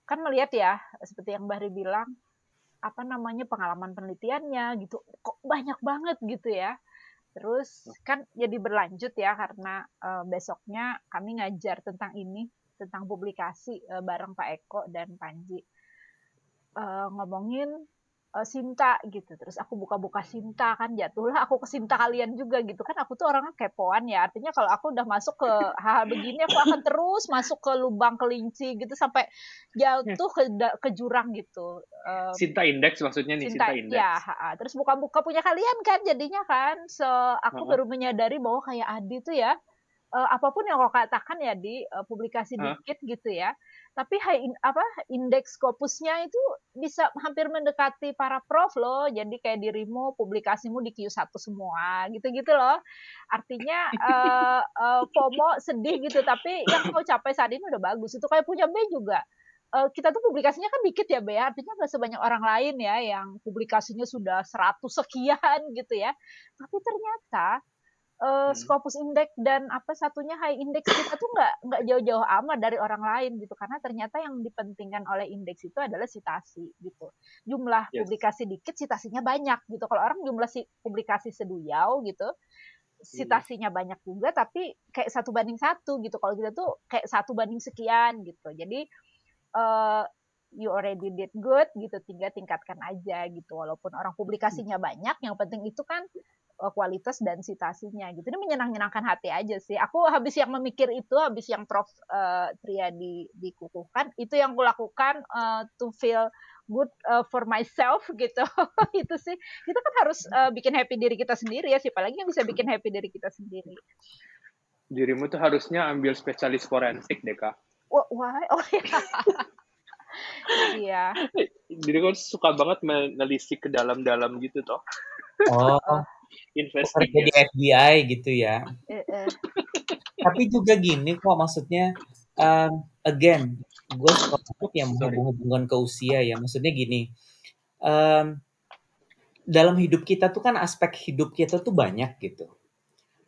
Kan melihat ya, seperti yang Bahari bilang, apa namanya pengalaman penelitiannya gitu. Kok banyak banget gitu ya. Terus kan jadi berlanjut ya karena uh, besoknya kami ngajar tentang ini tentang publikasi uh, bareng Pak Eko dan Panji. Uh, ngomongin uh, Sinta gitu. Terus aku buka-buka Sinta kan jatuhlah aku ke Sinta kalian juga gitu kan. Aku tuh orangnya kepoan ya. Artinya kalau aku udah masuk ke hal begini aku akan terus masuk ke lubang kelinci gitu sampai jatuh ke ke jurang gitu. Um, Sinta Index maksudnya nih Sinta, Sinta Index. Ya, ha, terus buka-buka punya kalian kan jadinya kan. So aku uh -huh. baru menyadari bahwa kayak Adi tuh ya uh, apa pun yang kau katakan ya di uh, publikasi huh? dikit gitu ya tapi high in, apa indeks Scopusnya itu bisa hampir mendekati para prof loh. Jadi kayak dirimu publikasimu di Q1 semua gitu-gitu loh. Artinya uh, uh, FOMO sedih gitu, tapi yang kau capai saat ini udah bagus. Itu kayak punya B juga. Uh, kita tuh publikasinya kan dikit ya B, artinya nggak sebanyak orang lain ya yang publikasinya sudah 100 sekian gitu ya. Tapi ternyata uh, hmm. Scopus Index dan apa satunya High Index kita tuh nggak nggak jauh-jauh amat dari orang lain gitu karena ternyata yang dipentingkan oleh indeks itu adalah citasi gitu jumlah yes. publikasi dikit citasinya banyak gitu kalau orang jumlah si publikasi seduyau gitu citasinya hmm. banyak juga tapi kayak satu banding satu gitu kalau kita tuh kayak satu banding sekian gitu jadi uh, you already did good gitu tinggal tingkatkan aja gitu walaupun orang publikasinya banyak yang penting itu kan kualitas dan citasinya gitu. Ini menyenang-nyenangkan hati aja sih. Aku habis yang memikir itu, habis yang Prof uh, Tria di, dikukuhkan, itu yang kulakukan uh, to feel good uh, for myself gitu. itu sih. Kita kan harus uh, bikin happy diri kita sendiri ya, siapa lagi yang bisa bikin happy diri kita sendiri. Dirimu tuh harusnya ambil spesialis forensik deh, Kak. Why? Oh ya. iya. Jadi kan suka banget menelisik ke dalam-dalam gitu toh. Oh, investigasi di FBI gitu ya. Tapi juga gini kok maksudnya um, again gue suka yang menghubung-hubungkan ke usia ya. Maksudnya gini. Um, dalam hidup kita tuh kan aspek hidup kita tuh banyak gitu.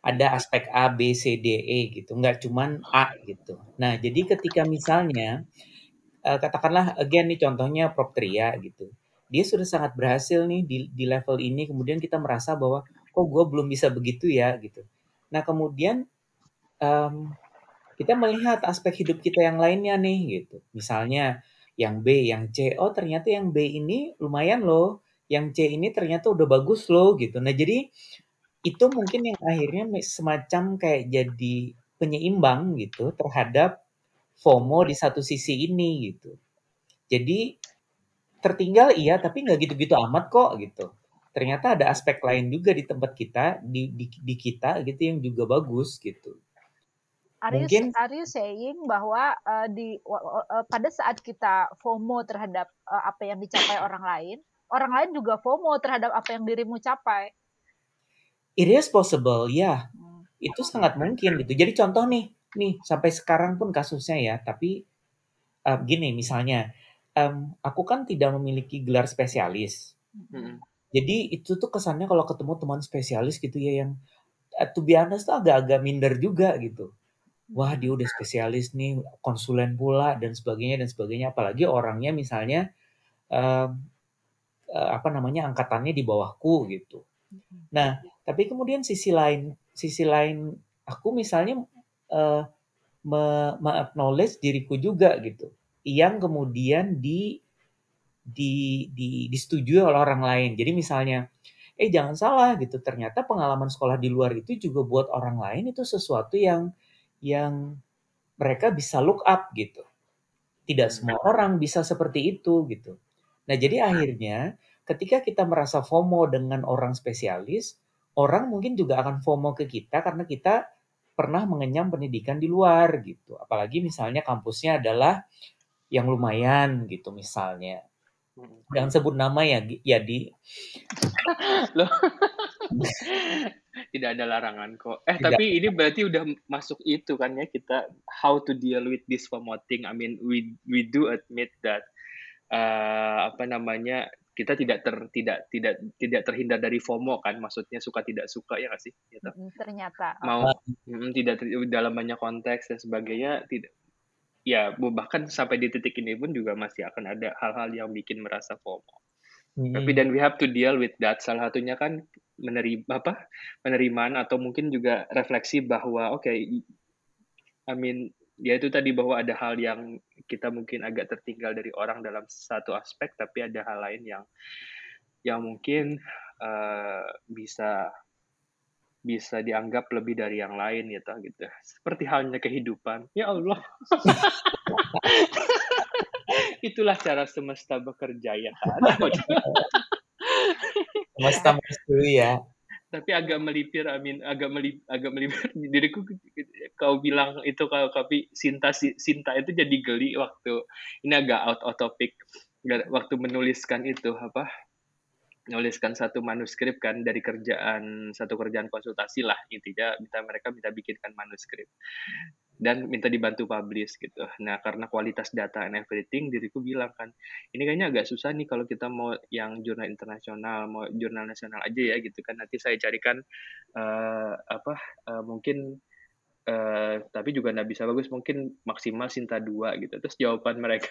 Ada aspek A, B, C, D, E gitu. Nggak cuman A gitu. Nah, jadi ketika misalnya uh, katakanlah again nih contohnya Proptria gitu dia sudah sangat berhasil nih di, di level ini kemudian kita merasa bahwa kok gue belum bisa begitu ya gitu nah kemudian um, kita melihat aspek hidup kita yang lainnya nih gitu misalnya yang B yang C oh ternyata yang B ini lumayan loh yang C ini ternyata udah bagus loh gitu nah jadi itu mungkin yang akhirnya semacam kayak jadi penyeimbang gitu terhadap FOMO di satu sisi ini gitu. Jadi tertinggal iya tapi nggak gitu-gitu amat kok gitu. Ternyata ada aspek lain juga di tempat kita di di, di kita gitu yang juga bagus gitu. Are Mungkin you, are you saying bahwa uh, di uh, pada saat kita FOMO terhadap uh, apa yang dicapai orang lain, orang lain juga FOMO terhadap apa yang dirimu capai? It is possible, ya. Yeah. Hmm. Itu sangat mungkin gitu. Jadi contoh nih, nih sampai sekarang pun kasusnya ya, tapi uh, gini misalnya, um, aku kan tidak memiliki gelar spesialis. Hmm. Jadi itu tuh kesannya kalau ketemu teman spesialis gitu ya yang uh, to be honest tuh agak-agak minder juga gitu. Wah dia udah spesialis nih konsulen pula dan sebagainya dan sebagainya. Apalagi orangnya misalnya uh, apa namanya angkatannya di bawahku gitu. Nah tapi kemudian sisi lain sisi lain aku misalnya uh, me, me acknowledge diriku juga gitu. Yang kemudian di di, di disetujui oleh orang lain jadi misalnya eh jangan salah gitu ternyata pengalaman sekolah di luar itu juga buat orang lain itu sesuatu yang yang mereka bisa look up gitu. Tidak hmm. semua orang bisa seperti itu gitu. Nah, jadi akhirnya ketika kita merasa FOMO dengan orang spesialis, orang mungkin juga akan FOMO ke kita karena kita pernah mengenyam pendidikan di luar gitu. Apalagi misalnya kampusnya adalah yang lumayan gitu misalnya. Hmm. Jangan sebut nama ya, ya di. Loh. Tidak ada larangan kok. Eh Tidak. tapi ini berarti udah masuk itu kan ya kita how to deal with this promoting. I mean we we do admit that uh, apa namanya kita tidak ter tidak tidak tidak terhindar dari FOMO kan maksudnya suka tidak suka ya nggak sih gitu. ternyata mau mm, tidak dalam banyak konteks dan sebagainya tidak ya bahkan sampai di titik ini pun juga masih akan ada hal-hal yang bikin merasa FOMO hmm. tapi dan we have to deal with that salah satunya kan menerima apa penerimaan atau mungkin juga refleksi bahwa oke okay, I mean ya itu tadi bahwa ada hal yang kita mungkin agak tertinggal dari orang dalam satu aspek tapi ada hal lain yang yang mungkin uh, bisa bisa dianggap lebih dari yang lain gitu gitu seperti halnya kehidupan ya Allah itulah cara semesta bekerja ya kan Semesta merestui ya. Tapi agak melipir, Amin, agak melip, agak melipir diriku. Kau bilang itu kalau tapi Sinta Sinta itu jadi geli waktu ini agak out of topic. Waktu menuliskan itu apa? Menuliskan satu manuskrip kan dari kerjaan satu kerjaan konsultasi lah intinya minta mereka minta bikinkan manuskrip dan minta dibantu publish gitu. Nah, karena kualitas data and everything, diriku bilang kan, ini kayaknya agak susah nih kalau kita mau yang jurnal internasional, mau jurnal nasional aja ya gitu kan. Nanti saya carikan uh, apa uh, mungkin uh, tapi juga nggak bisa bagus, mungkin maksimal Sinta 2 gitu. Terus jawaban mereka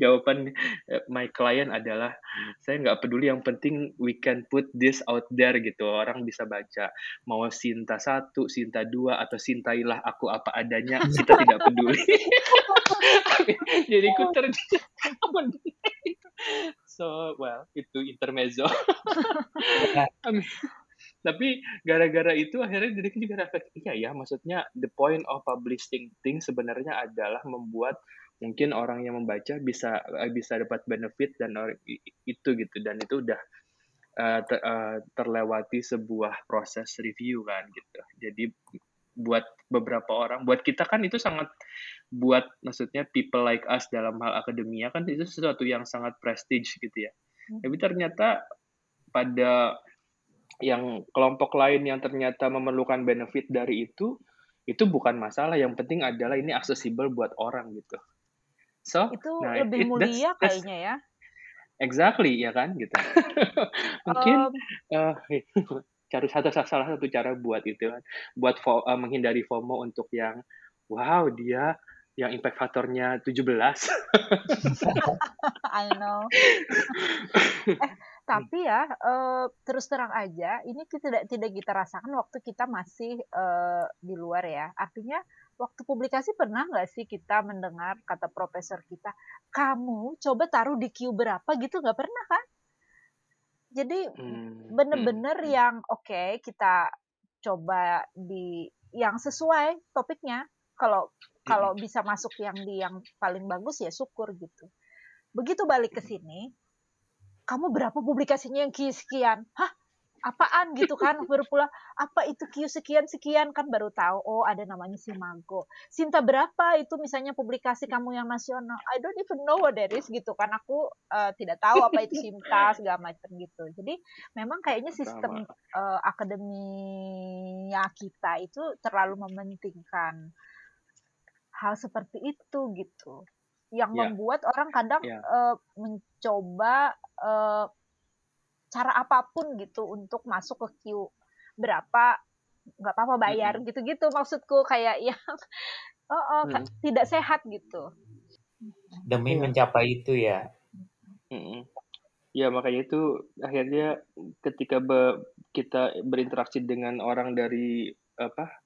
jawaban eh, my client adalah saya nggak peduli yang penting we can put this out there gitu. Orang bisa baca mau Sinta satu Sinta dua atau Sintailah aku apa adanya kita tidak peduli. Jadi ku so well itu intermezzo. Tapi gara-gara itu akhirnya diriku juga refleksi iya ya maksudnya the point of publishing things sebenarnya adalah membuat mungkin orang yang membaca bisa eh, bisa dapat benefit dan itu gitu. Dan itu udah uh, ter, uh, terlewati sebuah proses review kan gitu. Jadi buat beberapa orang buat kita kan itu sangat buat maksudnya people like us dalam hal akademia kan itu sesuatu yang sangat prestige gitu ya. Hmm. tapi ternyata pada yang kelompok lain yang ternyata memerlukan benefit dari itu itu bukan masalah. Yang penting adalah ini accessible buat orang gitu So itu nah, lebih it, mulia that's, kayaknya ya. Exactly ya kan gitu. Mungkin um, uh, satu salah satu cara buat itu kan, buat fo, uh, menghindari FOMO untuk yang wow dia yang impact faktornya 17. I know. eh, tapi ya uh, terus terang aja ini tidak tidak kita rasakan waktu kita masih uh, di luar ya. Artinya waktu publikasi pernah nggak sih kita mendengar kata profesor kita, kamu coba taruh di Q berapa gitu nggak pernah kan? Jadi hmm, bener-bener hmm, hmm. yang oke okay, kita coba di yang sesuai topiknya. kalau kalau bisa masuk yang di yang paling bagus ya syukur gitu begitu balik ke sini kamu berapa publikasinya yang sekian hah apaan gitu kan baru pula apa itu Q sekian sekian? Kan baru tahu oh ada namanya si Mago Sinta berapa? Itu misalnya publikasi kamu yang nasional. I don't even know what that is gitu kan. Aku uh, tidak tahu apa itu Sinta segala macam gitu. Jadi memang kayaknya sistem uh, akademia kita itu terlalu mementingkan hal seperti itu gitu. Yang yeah. membuat orang kadang yeah. uh, mencoba uh, cara apa pun gitu untuk masuk ke queue berapa nggak apa-apa bayar mm-hmm. gitu-gitu maksudku kayak yang oh, oh mm-hmm. tidak sehat gitu demi iya. mencapai itu ya mm-hmm. ya makanya itu akhirnya ketika be, kita berinteraksi dengan orang dari apa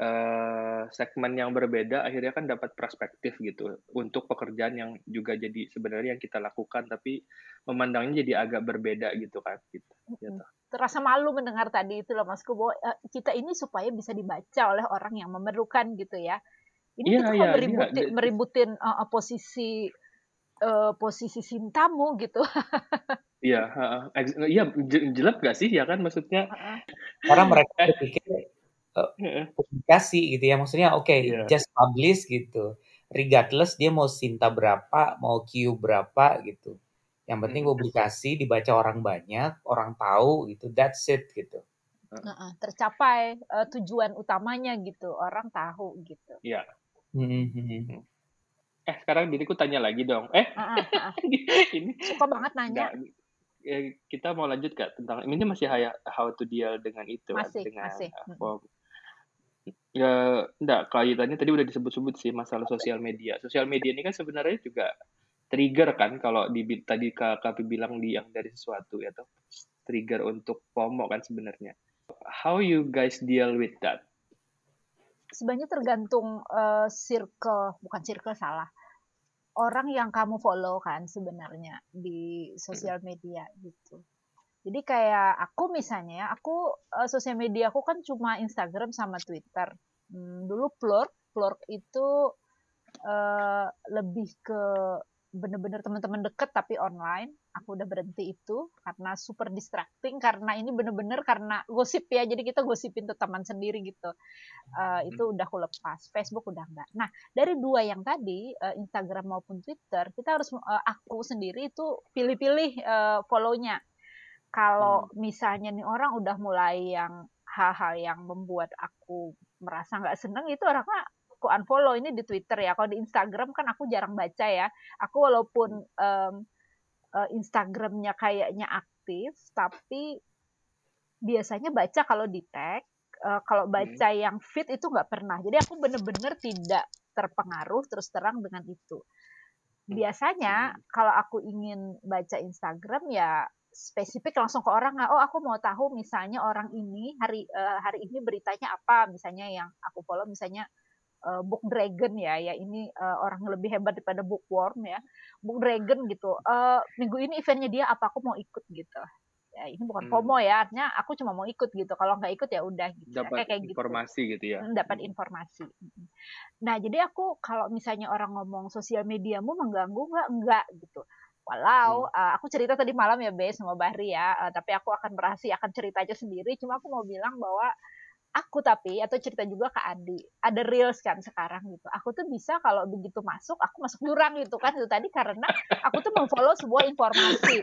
uh, segmen yang berbeda akhirnya kan dapat perspektif gitu untuk pekerjaan yang juga jadi sebenarnya yang kita lakukan tapi memandangnya jadi agak berbeda gitu kan gitu, gitu. terasa malu mendengar tadi itu loh Mas Kubo uh, kita ini supaya bisa dibaca oleh orang yang memerlukan gitu ya ini yeah, kita yeah, meributin, yeah. meributin uh, posisi uh, posisi Sintamu gitu. Iya, uh, iya jelek gak sih ya kan maksudnya? Karena mereka berpikir uh, publikasi gitu ya. Maksudnya oke okay, yeah. just publish gitu. Regardless dia mau Sinta berapa mau Q berapa gitu. Yang penting publikasi dibaca orang banyak orang tahu gitu that's it gitu. Uh, tercapai uh, tujuan utamanya gitu orang tahu gitu. Ya yeah. eh sekarang diriku tanya lagi dong. Eh uh, uh, uh. ini suka banget nanya. Nggak, kita mau lanjut gak tentang ini masih how to deal dengan itu masih, dengan masih. Uh, Ya, enggak, kaitannya tadi udah disebut-sebut sih masalah sosial media. Sosial media ini kan sebenarnya juga trigger kan kalau di tadi Kak Kapi bilang di yang dari sesuatu ya toh. Trigger untuk FOMO kan sebenarnya. How you guys deal with that? Sebenarnya tergantung uh, circle, bukan circle salah. Orang yang kamu follow kan sebenarnya di sosial media gitu. Jadi kayak aku misalnya, aku uh, sosial media aku kan cuma Instagram sama Twitter. Hmm, dulu Plurk, Plurk itu uh, lebih ke bener-bener teman-teman deket tapi online. Aku udah berhenti itu karena super distracting karena ini bener-bener karena gosip ya. Jadi kita gosipin tuh teman sendiri gitu. Uh, itu udah aku lepas. Facebook udah enggak. Nah dari dua yang tadi uh, Instagram maupun Twitter kita harus uh, aku sendiri itu pilih-pilih uh, follownya kalau hmm. misalnya nih orang udah mulai yang hal-hal yang membuat aku merasa nggak seneng itu orangnya aku unfollow ini di Twitter ya kalau di Instagram kan aku jarang baca ya aku walaupun um, uh, Instagramnya kayaknya aktif tapi biasanya baca kalau di tag uh, kalau hmm. baca hmm. yang fit itu nggak pernah jadi aku bener-bener tidak terpengaruh terus terang dengan itu hmm. biasanya kalau aku ingin baca Instagram ya spesifik langsung ke orang oh aku mau tahu misalnya orang ini hari uh, hari ini beritanya apa misalnya yang aku follow misalnya uh, book dragon ya ya ini uh, orang lebih hebat daripada bookworm ya book dragon gitu uh, minggu ini eventnya dia apa aku mau ikut gitu. Ya ini bukan hmm. FOMO ya artinya aku cuma mau ikut gitu kalau nggak ikut ya udah gitu dapat kayak informasi gitu. gitu ya. Hmm, dapat informasi nah jadi aku kalau misalnya orang ngomong sosial mediamu mengganggu nggak? Nggak gitu Walau hmm. uh, aku cerita tadi malam ya Be sama Bahri ya, uh, tapi aku akan merahasiakan cerita aja sendiri. Cuma aku mau bilang bahwa aku tapi atau cerita juga ke Adi ada reels kan sekarang gitu. Aku tuh bisa kalau begitu masuk aku masuk jurang gitu kan. Itu tadi karena aku tuh memfollow sebuah informasi.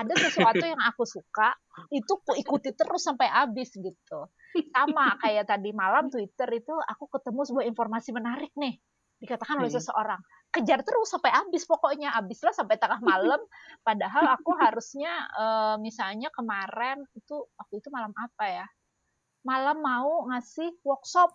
Ada sesuatu yang aku suka itu aku ikuti terus sampai habis gitu. Sama kayak tadi malam Twitter itu aku ketemu sebuah informasi menarik nih dikatakan oleh seseorang. Kejar terus sampai habis pokoknya habislah sampai tengah malam. Padahal aku harusnya uh, misalnya kemarin itu waktu itu malam apa ya? Malam mau ngasih workshop.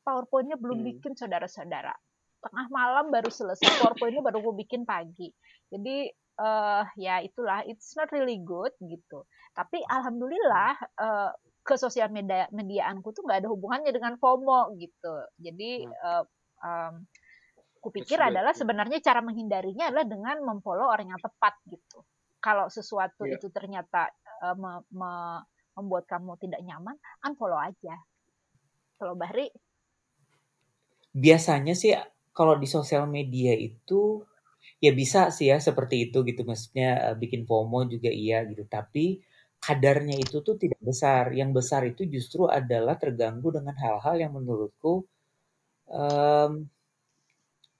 Powerpointnya belum hmm. bikin saudara-saudara. Tengah malam baru selesai powerpointnya baru gue bikin pagi. Jadi uh, ya itulah it's not really good gitu. Tapi alhamdulillah uh, ke sosial media mediaanku tuh nggak ada hubungannya dengan FOMO gitu. Jadi uh, um, kupikir adalah sebenarnya cara menghindarinya adalah dengan memfollow orang yang tepat gitu. Kalau sesuatu yeah. itu ternyata uh, me, me, membuat kamu tidak nyaman, unfollow aja. Kalau Bahri? biasanya sih kalau di sosial media itu ya bisa sih ya seperti itu gitu maksudnya uh, bikin FOMO juga iya gitu tapi kadarnya itu tuh tidak besar yang besar itu justru adalah terganggu dengan hal-hal yang menurutku um,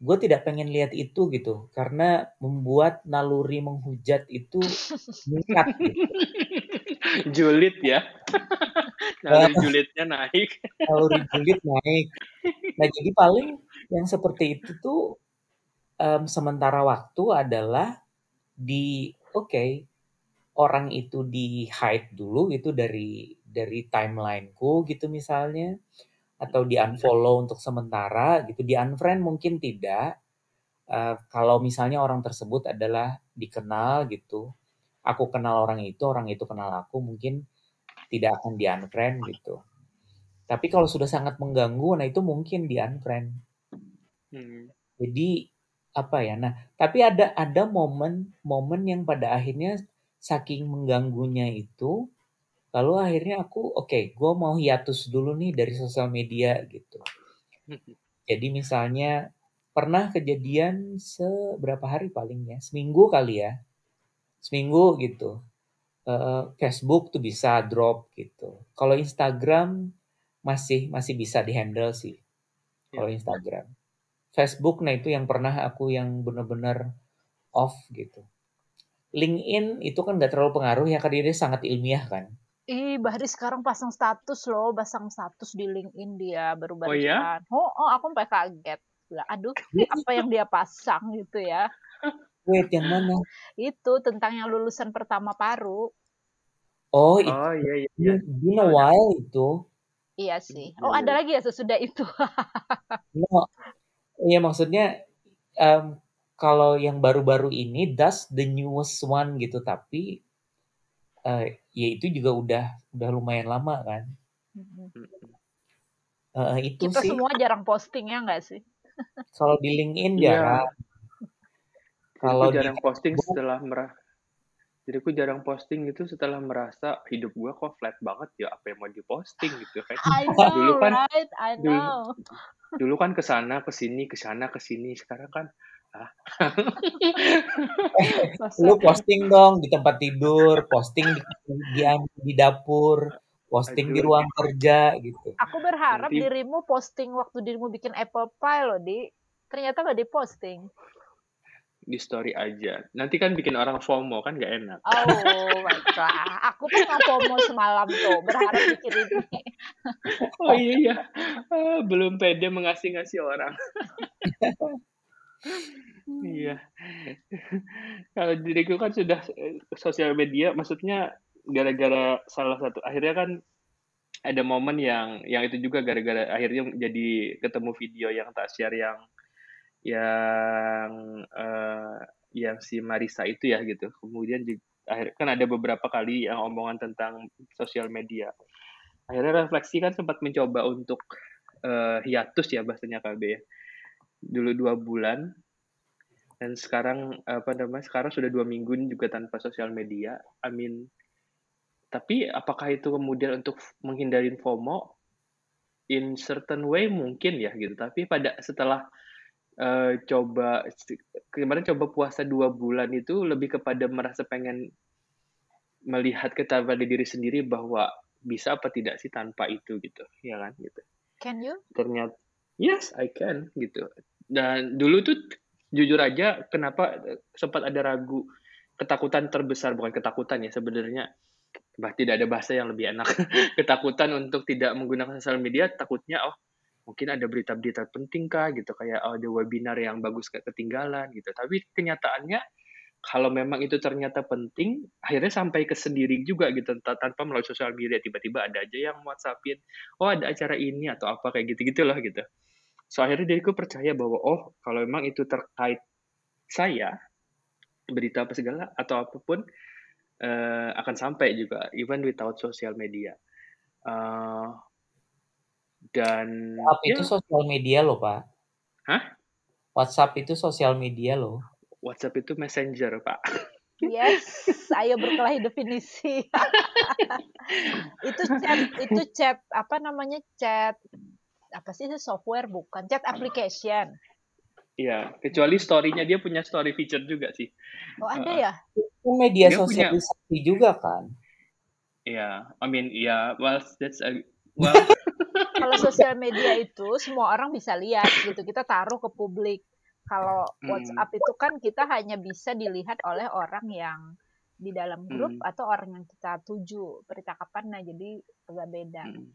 gue tidak pengen lihat itu gitu karena membuat naluri menghujat itu meningkat gitu. julid ya. Naluri julidnya naik. Naluri julid naik. Nah jadi paling yang seperti itu tuh um, sementara waktu adalah di oke okay, orang itu di hide dulu itu dari dari timelineku gitu misalnya atau di unfollow untuk sementara gitu di unfriend mungkin tidak uh, kalau misalnya orang tersebut adalah dikenal gitu aku kenal orang itu orang itu kenal aku mungkin tidak akan di unfriend gitu tapi kalau sudah sangat mengganggu nah itu mungkin di unfriend hmm. jadi apa ya? Nah, tapi ada ada momen-momen yang pada akhirnya saking mengganggunya itu, lalu akhirnya aku oke, okay, gue mau hiatus dulu nih dari sosial media gitu. Jadi misalnya pernah kejadian seberapa hari paling ya, seminggu kali ya, seminggu gitu. Uh, Facebook tuh bisa drop gitu. Kalau Instagram masih masih bisa dihandle sih. Kalau ya. Instagram. Facebook nah itu yang pernah aku yang benar-benar off gitu. LinkedIn itu kan nggak terlalu pengaruh ya karena dia sangat ilmiah kan. Ih, Bahri sekarang pasang status loh, pasang status di LinkedIn dia baru baru Oh ya? Oh, oh aku sampai kaget. Lah, aduh, apa yang dia pasang gitu ya. Wait, yang mana? Itu tentang yang lulusan pertama paru. Oh, itu. Oh iya iya. iya. Been a while itu. Iya sih. Oh, ada lagi ya sesudah itu. no, Iya maksudnya um, kalau yang baru-baru ini das the newest one gitu tapi uh, ya itu juga udah udah lumayan lama kan. Uh, itu Kita sih. semua jarang posting ya nggak sih? Kalau di LinkedIn iya. jarang. Kalau jarang di... posting setelah merah. Jadi aku jarang posting itu setelah merasa hidup gua kok flat banget ya apa yang mau diposting gitu kan. I know, dulu kan right? I know. Dulu, dulu kan ke sana ke sini ke sana ke sini sekarang kan. Lu posting dong di tempat tidur posting di di, di dapur posting Aduh. di ruang kerja gitu aku berharap Nanti... dirimu posting waktu dirimu bikin apple pie loh di ternyata gak diposting di story aja. Nanti kan bikin orang FOMO kan gak enak. Oh my god. Aku pun nggak FOMO semalam tuh, berharap bikin ini. oh iya iya. Ah, belum pede mengasih-ngasih orang. iya. Kalau diriku kan sudah eh, sosial media, maksudnya gara-gara salah satu akhirnya kan ada momen yang yang itu juga gara-gara akhirnya jadi ketemu video yang tak share yang yang uh, yang si Marisa itu ya gitu. Kemudian di, akhir kan ada beberapa kali yang omongan tentang sosial media. Akhirnya refleksi kan sempat mencoba untuk uh, hiatus ya bahasanya KB ya. Dulu dua bulan dan sekarang apa namanya sekarang sudah dua minggu juga tanpa sosial media. I mean, tapi apakah itu kemudian untuk menghindarin FOMO? In certain way mungkin ya gitu. Tapi pada setelah uh, coba kemarin coba puasa dua bulan itu lebih kepada merasa pengen melihat kepada diri sendiri bahwa bisa apa tidak sih tanpa itu gitu ya kan gitu can you ternyata yes I can gitu dan dulu tuh jujur aja kenapa sempat ada ragu. Ketakutan terbesar bukan ketakutan ya sebenarnya. Bah tidak ada bahasa yang lebih enak. Ketakutan untuk tidak menggunakan sosial media takutnya oh mungkin ada berita-berita penting kah gitu. Kayak oh, ada webinar yang bagus ketinggalan gitu. Tapi kenyataannya kalau memang itu ternyata penting akhirnya sampai ke sendiri juga gitu tanpa melalui sosial media. Tiba-tiba ada aja yang whatsappin oh ada acara ini atau apa kayak gitu gitulah gitu so akhirnya diriku percaya bahwa oh kalau memang itu terkait saya berita apa segala atau apa pun uh, akan sampai juga even without social media uh, dan WhatsApp ya. itu sosial media loh, Pak. Hah? WhatsApp itu sosial media loh. WhatsApp itu messenger, Pak. Yes, ayo berkelahi definisi. itu chat, itu chat apa namanya chat apa sih software bukan chat application. Iya, kecuali story-nya dia punya story feature juga sih. Oh, ada ya? Itu media sosialisasi punya... juga kan? Iya, yeah, I mean, iya, yeah, well, that's a, well. Kalau sosial media itu semua orang bisa lihat gitu, kita taruh ke publik. Kalau hmm. WhatsApp itu kan kita hanya bisa dilihat oleh orang yang di dalam grup hmm. atau orang yang kita tuju percakapan, nah jadi agak beda. Hmm.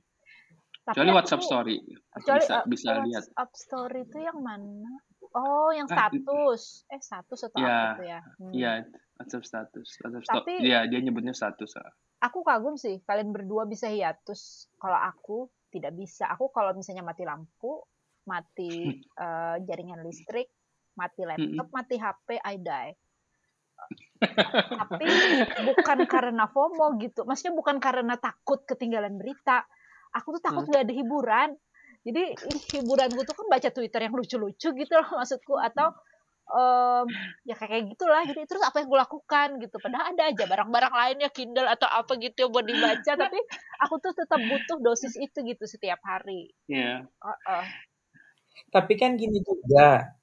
Tapi kecuali WhatsApp tuh, Story, kecuali, bisa, uh, bisa WhatsApp lihat. WhatsApp Story itu yang mana? Oh, yang ah, status. Eh, status atau ya, apa tuh ya? Hmm. Iya, WhatsApp status. WhatsApp Tapi, Iya, dia nyebutnya status. Ah. Aku kagum sih, kalian berdua bisa hiatus. Kalau aku tidak bisa. Aku kalau misalnya mati lampu, mati uh, jaringan listrik, mati laptop, mati HP, I die. Tapi bukan karena FOMO gitu. Maksudnya bukan karena takut ketinggalan berita. Aku tuh takut hmm. gak ada hiburan. Jadi hiburan gue tuh kan baca Twitter yang lucu-lucu gitu loh maksudku atau um, ya kayak gitulah jadi terus apa yang gue lakukan gitu padahal ada aja barang-barang lainnya Kindle atau apa gitu yang buat dibaca tapi aku tuh tetap butuh dosis itu gitu setiap hari. Iya. Yeah. Uh -uh. Tapi kan gini juga.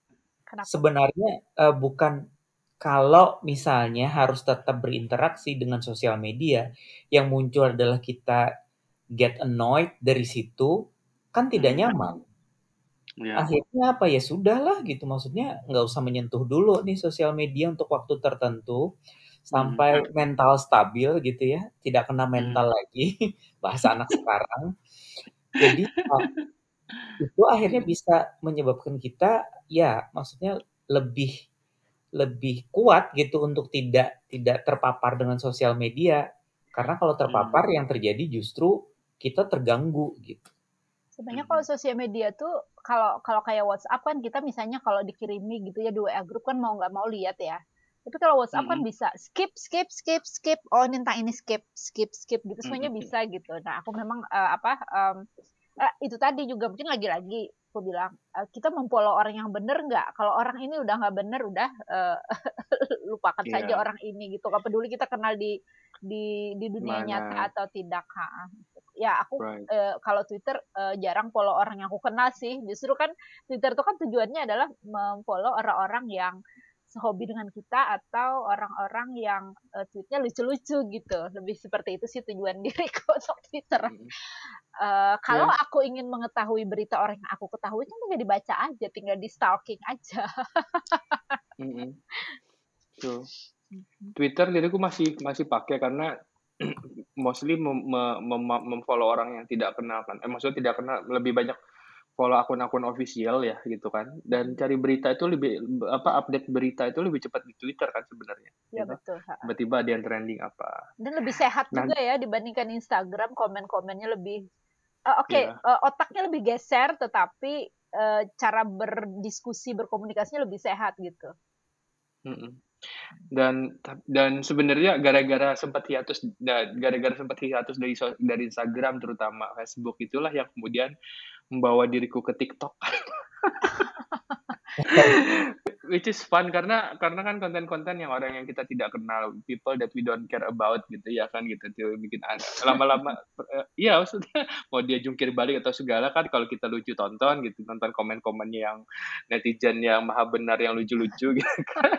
Kenapa? Sebenarnya uh, bukan kalau misalnya harus tetap berinteraksi dengan sosial media, yang muncul adalah kita get annoyed dari situ, kan tidak nyaman. Ya. Akhirnya apa ya sudahlah gitu, maksudnya nggak usah menyentuh dulu nih sosial media untuk waktu tertentu sampai hmm. mental stabil gitu ya, tidak kena hmm. mental hmm. lagi bahasa anak sekarang. Jadi itu akhirnya bisa menyebabkan kita ya maksudnya lebih lebih kuat gitu untuk tidak tidak terpapar dengan sosial media karena kalau terpapar hmm. yang terjadi justru kita terganggu gitu. Sebenarnya kalau sosial media tuh kalau kalau kayak WhatsApp kan kita misalnya kalau dikirimi gitu ya di WA grup kan mau nggak mau lihat ya. Tapi kalau WhatsApp hmm. kan bisa skip skip skip skip oh minta ini skip skip skip gitu semuanya hmm. bisa gitu. Nah aku memang uh, apa um, uh, itu tadi juga mungkin lagi-lagi aku bilang uh, kita memfollow orang yang bener nggak kalau orang ini udah nggak bener udah uh, lupakan yeah. saja orang ini gitu gak peduli kita kenal di di di dunia Mana? nyata atau tidak ha. Ya aku right. uh, kalau Twitter uh, jarang follow orang yang aku kenal sih. Justru kan Twitter itu kan tujuannya adalah memfollow orang-orang yang sehobi dengan kita atau orang-orang yang uh, tweetnya lucu-lucu gitu. Lebih seperti itu sih tujuan diriku untuk Twitter. Uh, kalau yeah. aku ingin mengetahui berita orang yang aku ketahui kan tinggal dibaca aja tinggal di stalking aja. Mm -hmm. so, Twitter diriku masih masih pakai karena mostly mem, mem, mem, memfollow orang yang tidak kenal kan eh, maksudnya tidak kenal lebih banyak follow akun-akun official ya gitu kan dan cari berita itu lebih apa update berita itu lebih cepat di Twitter kan sebenarnya ya gitu. betul tiba-tiba ada yang trending apa dan lebih sehat nah, juga ya dibandingkan Instagram komen-komennya lebih uh, oke okay, iya. yeah. uh, otaknya lebih geser tetapi uh, cara berdiskusi berkomunikasinya lebih sehat gitu mm -mm. Dan dan sebenarnya gara-gara sempat hiatus gara-gara sempat hiatus dari dari Instagram terutama Facebook itulah yang kemudian membawa diriku ke TikTok. Which is fun karena karena kan konten-konten yang orang yang kita tidak kenal, people that we don't care about gitu ya kan gitu. Tuh bikin lama-lama iya maksudnya mau dia jungkir balik atau segala kan kalau kita lucu tonton gitu nonton komen-komennya yang netizen yang maha benar yang lucu-lucu gitu kan.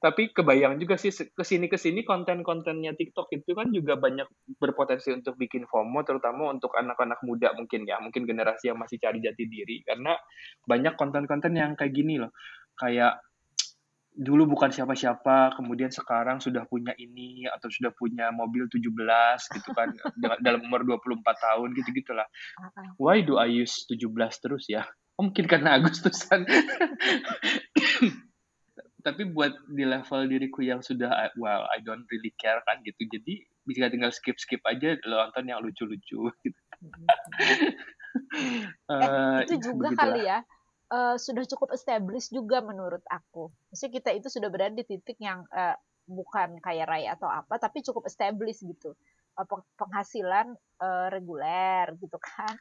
Tapi kebayang juga sih ke sini ke sini konten-kontennya TikTok itu kan juga banyak berpotensi untuk bikin FOMO, terutama untuk anak-anak muda mungkin ya, mungkin generasi yang masih cari jati diri, karena banyak konten-konten yang kayak gini loh, kayak dulu bukan siapa-siapa, kemudian sekarang sudah punya ini atau sudah punya mobil 17 gitu kan dalam umur 24 tahun gitu-gitulah. Why do I use 17 terus ya? Oh, mungkin karena Agustusan. tapi buat di level diriku yang sudah well I don't really care kan gitu jadi bisa tinggal skip skip aja lo nonton yang lucu-lucu gitu. uh, itu juga begitulah. kali ya uh, sudah cukup established juga menurut aku. Maksudnya kita itu sudah berada di titik yang uh, bukan kaya raya atau apa tapi cukup established gitu. Uh, penghasilan uh, reguler gitu kan.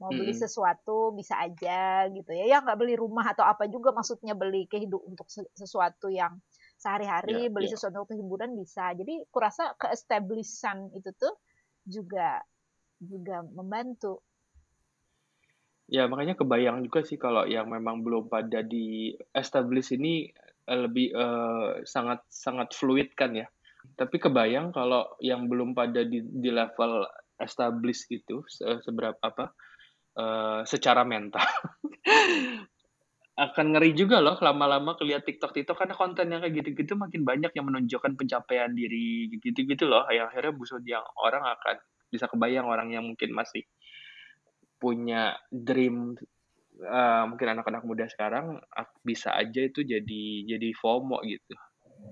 Mau beli sesuatu bisa aja gitu ya. Ya nggak beli rumah atau apa juga maksudnya beli kehidup untuk sesuatu yang sehari-hari yeah, beli yeah. sesuatu untuk hiburan bisa. Jadi kurasa keestablishan itu tuh juga juga membantu. Ya, makanya kebayang juga sih kalau yang memang belum pada di establish ini eh, lebih uh, sangat sangat fluid kan ya. Tapi kebayang kalau yang belum pada di, di level establish itu seberapa apa uh, secara mental akan ngeri juga loh lama-lama kelihat TikTok TikTok karena konten yang kayak gitu-gitu makin banyak yang menunjukkan pencapaian diri gitu-gitu loh yang akhirnya busuk yang orang akan bisa kebayang orang yang mungkin masih punya dream uh, mungkin anak-anak muda sekarang bisa aja itu jadi jadi FOMO gitu.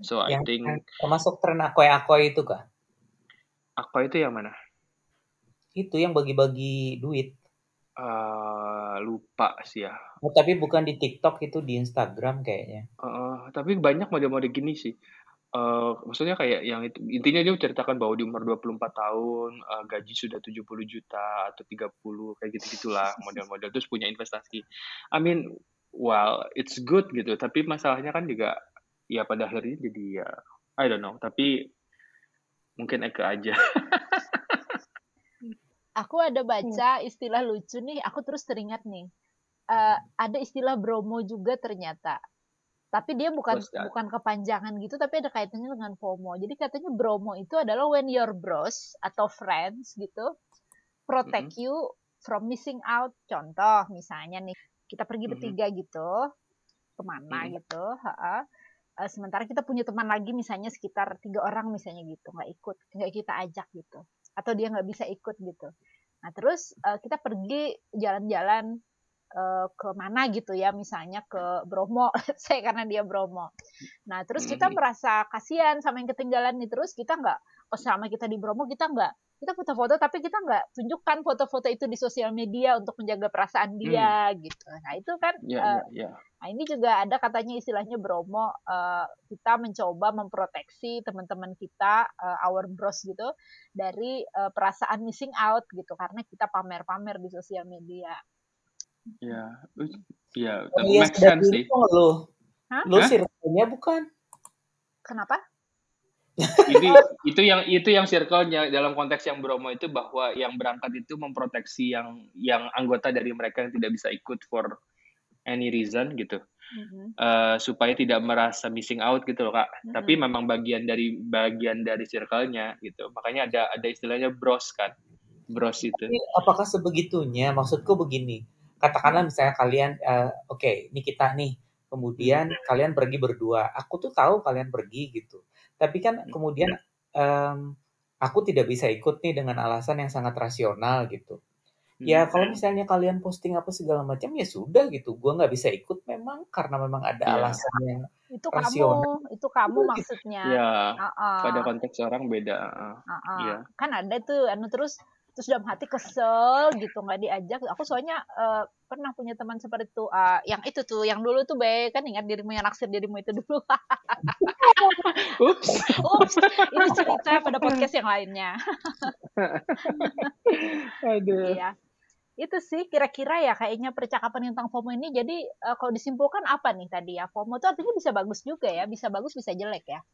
So yang, I think termasuk tren akoi-akoi itu kah? Akoi itu yang mana? Itu yang bagi-bagi duit. Uh, lupa sih ya. Oh, tapi bukan di TikTok itu di Instagram kayaknya. Uh, tapi banyak model-model gini sih. Uh, maksudnya kayak yang itu intinya dia menceritakan bahwa di umur 24 tahun uh, gaji sudah 70 juta atau 30 kayak gitu-gitulah model-model terus punya investasi. I mean, well, it's good gitu, tapi masalahnya kan juga ya pada akhirnya jadi ya I don't know, tapi mungkin Eka aja. aku ada baca istilah lucu nih, aku terus teringat nih. Uh, ada istilah bromo juga ternyata tapi dia bukan bukan kepanjangan gitu tapi ada kaitannya dengan FOMO jadi katanya bromo itu adalah when your bros atau friends gitu protect mm -hmm. you from missing out contoh misalnya nih kita pergi mm -hmm. bertiga gitu ke mana mm -hmm. gitu ha -ha. Uh, sementara kita punya teman lagi misalnya sekitar tiga orang misalnya gitu nggak ikut nggak kita ajak gitu atau dia nggak bisa ikut gitu nah terus uh, kita pergi jalan-jalan uh, ke mana gitu ya misalnya ke Bromo saya karena dia Bromo nah terus kita hmm. merasa kasihan sama yang ketinggalan nih terus kita nggak oh selama kita di Bromo kita nggak kita foto-foto tapi kita nggak tunjukkan foto-foto itu di sosial media untuk menjaga perasaan dia hmm. gitu nah itu kan yeah, uh, yeah, yeah. nah ini juga ada katanya istilahnya Bromo uh, kita mencoba memproteksi teman-teman kita uh, our bros gitu dari uh, perasaan missing out gitu karena kita pamer-pamer di sosial media Iya, iya, oh, iya, make sense sih. Lo, lo circle-nya bukan? Kenapa? Ini itu yang itu yang circle-nya dalam konteks yang Bromo itu bahwa yang berangkat itu memproteksi yang yang anggota dari mereka yang tidak bisa ikut for any reason gitu. Mm-hmm. Uh, supaya tidak merasa missing out gitu loh kak. Mm-hmm. Tapi memang bagian dari bagian dari circle-nya gitu. Makanya ada ada istilahnya bros kan, bros itu. Tapi apakah sebegitunya? Maksudku begini katakanlah misalnya kalian uh, oke okay, ini kita nih kemudian hmm. kalian pergi berdua aku tuh tahu kalian pergi gitu tapi kan hmm. kemudian um, aku tidak bisa ikut nih dengan alasan yang sangat rasional gitu ya hmm. kalau misalnya kalian posting apa segala macam ya sudah gitu gue nggak bisa ikut memang karena memang ada yeah. alasan yang itu rasional. kamu itu kamu gitu. maksudnya ya uh -uh. pada konteks orang beda uh, uh, ya. kan ada tuh anu terus terus dalam hati kesel gitu nggak diajak. Aku soalnya uh, pernah punya teman seperti itu uh, yang itu tuh yang dulu tuh baik kan ingat dirimu yang naksir dirimu itu dulu. Ups. Ups itu cerita pada podcast yang lainnya. Aduh. Iya. Itu sih kira-kira ya kayaknya percakapan tentang FOMO ini. Jadi uh, kalau disimpulkan apa nih tadi ya? FOMO itu artinya bisa bagus juga ya bisa bagus bisa jelek ya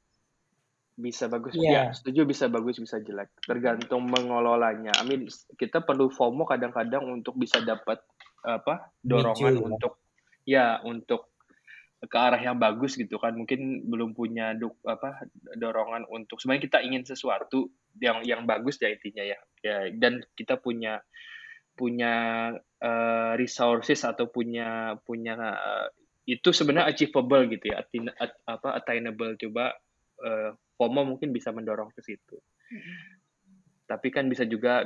bisa bagus. Yeah. ya setuju bisa bagus bisa jelek. Tergantung mengelolanya. I mean kita perlu FOMO kadang-kadang untuk bisa dapat apa dorongan Micu, untuk ya untuk ke arah yang bagus gitu kan. Mungkin belum punya duk, apa dorongan untuk sebenarnya kita ingin sesuatu yang yang bagus ya intinya ya. Ya dan kita punya punya uh, resources atau punya punya uh, itu sebenarnya achievable gitu ya. Attain, at, apa attainable. Coba uh, FOMO mungkin bisa mendorong ke situ. Hmm. Tapi kan bisa juga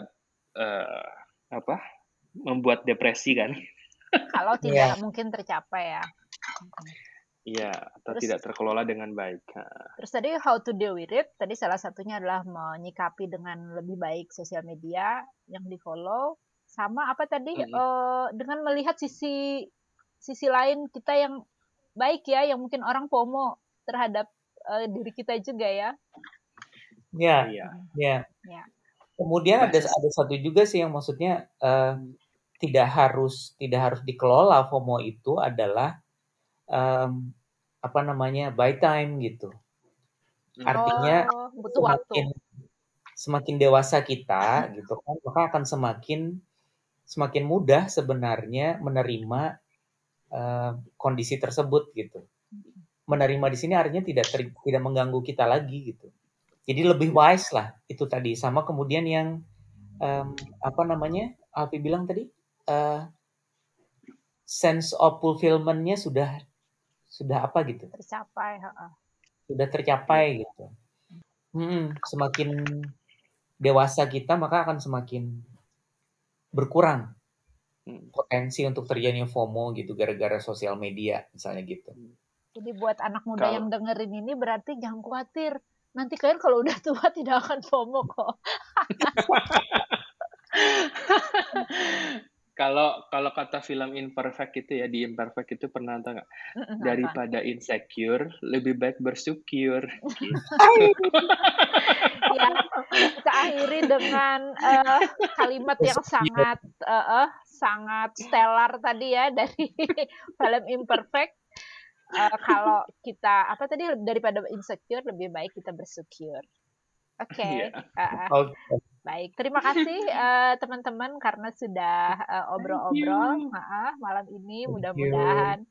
uh, apa? membuat depresi kan. Kalau tidak yeah. mungkin tercapai ya. Iya, atau terus, tidak terkelola dengan baik. Terus tadi how to deal with it, tadi salah satunya adalah menyikapi dengan lebih baik sosial media yang di follow, sama apa tadi mm -hmm. uh, dengan melihat sisi sisi lain kita yang baik ya, yang mungkin orang FOMO terhadap uh, diri kita juga ya. Ya, iya. Ya. ya. Kemudian ada ada satu juga sih yang maksudnya uh, tidak harus tidak harus dikelola FOMO itu adalah um, apa namanya buy time gitu. Artinya oh, butuh semakin, waktu. semakin dewasa kita gitu kan maka akan semakin semakin mudah sebenarnya menerima uh, kondisi tersebut gitu menerima di sini artinya tidak ter, tidak mengganggu kita lagi gitu. Jadi lebih wise lah itu tadi sama kemudian yang um, apa namanya Alfi bilang tadi uh, sense of fulfillment-nya sudah sudah apa gitu? Tercapai sudah tercapai gitu. Hmm, semakin dewasa kita maka akan semakin berkurang hmm. potensi untuk terjadinya FOMO gitu gara-gara sosial media misalnya gitu. Jadi buat anak muda Kalo... yang dengerin ini berarti jangan khawatir. Nanti kalian kalau udah tua tidak akan FOMO kok. Kalau kalau kata film Imperfect itu ya di Imperfect itu pernah nonton nggak? Daripada insecure, lebih baik bersyukur. ya, kita akhiri dengan uh, kalimat yang sangat uh, uh, sangat stellar tadi ya dari film Imperfect. Uh, kalau kita apa tadi daripada insecure lebih baik kita bersyukur. Oke. Okay. Iya. Yeah. Uh, okay. Baik, terima kasih uh, teman-teman karena sudah uh, obrol-obrol uh, malam ini. Mudah-mudahan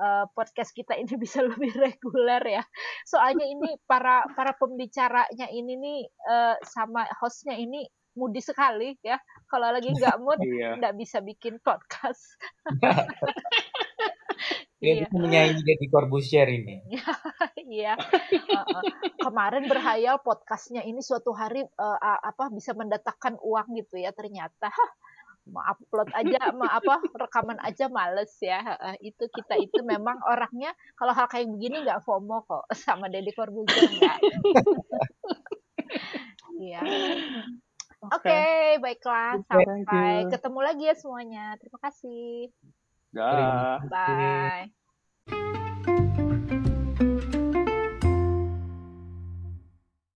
uh, podcast kita ini bisa lebih reguler ya. Soalnya ini para para pembicaranya ini nih uh, sama hostnya ini mudi sekali ya. Kalau lagi nggak mood, iya. nggak bisa bikin podcast. Dia iya. bisa menyanyi jadi Corbusier ini. iya. uh, uh. Kemarin berhayal podcastnya ini suatu hari uh, apa bisa mendatangkan uang gitu ya ternyata. mau upload aja, mau apa rekaman aja males ya. Uh, itu kita itu memang orangnya kalau hal kayak begini nggak FOMO kok sama Deddy Corbuzier enggak. Iya. Oke, okay, baiklah. Sampai ketemu lagi ya semuanya. Terima kasih. Dah. Bye.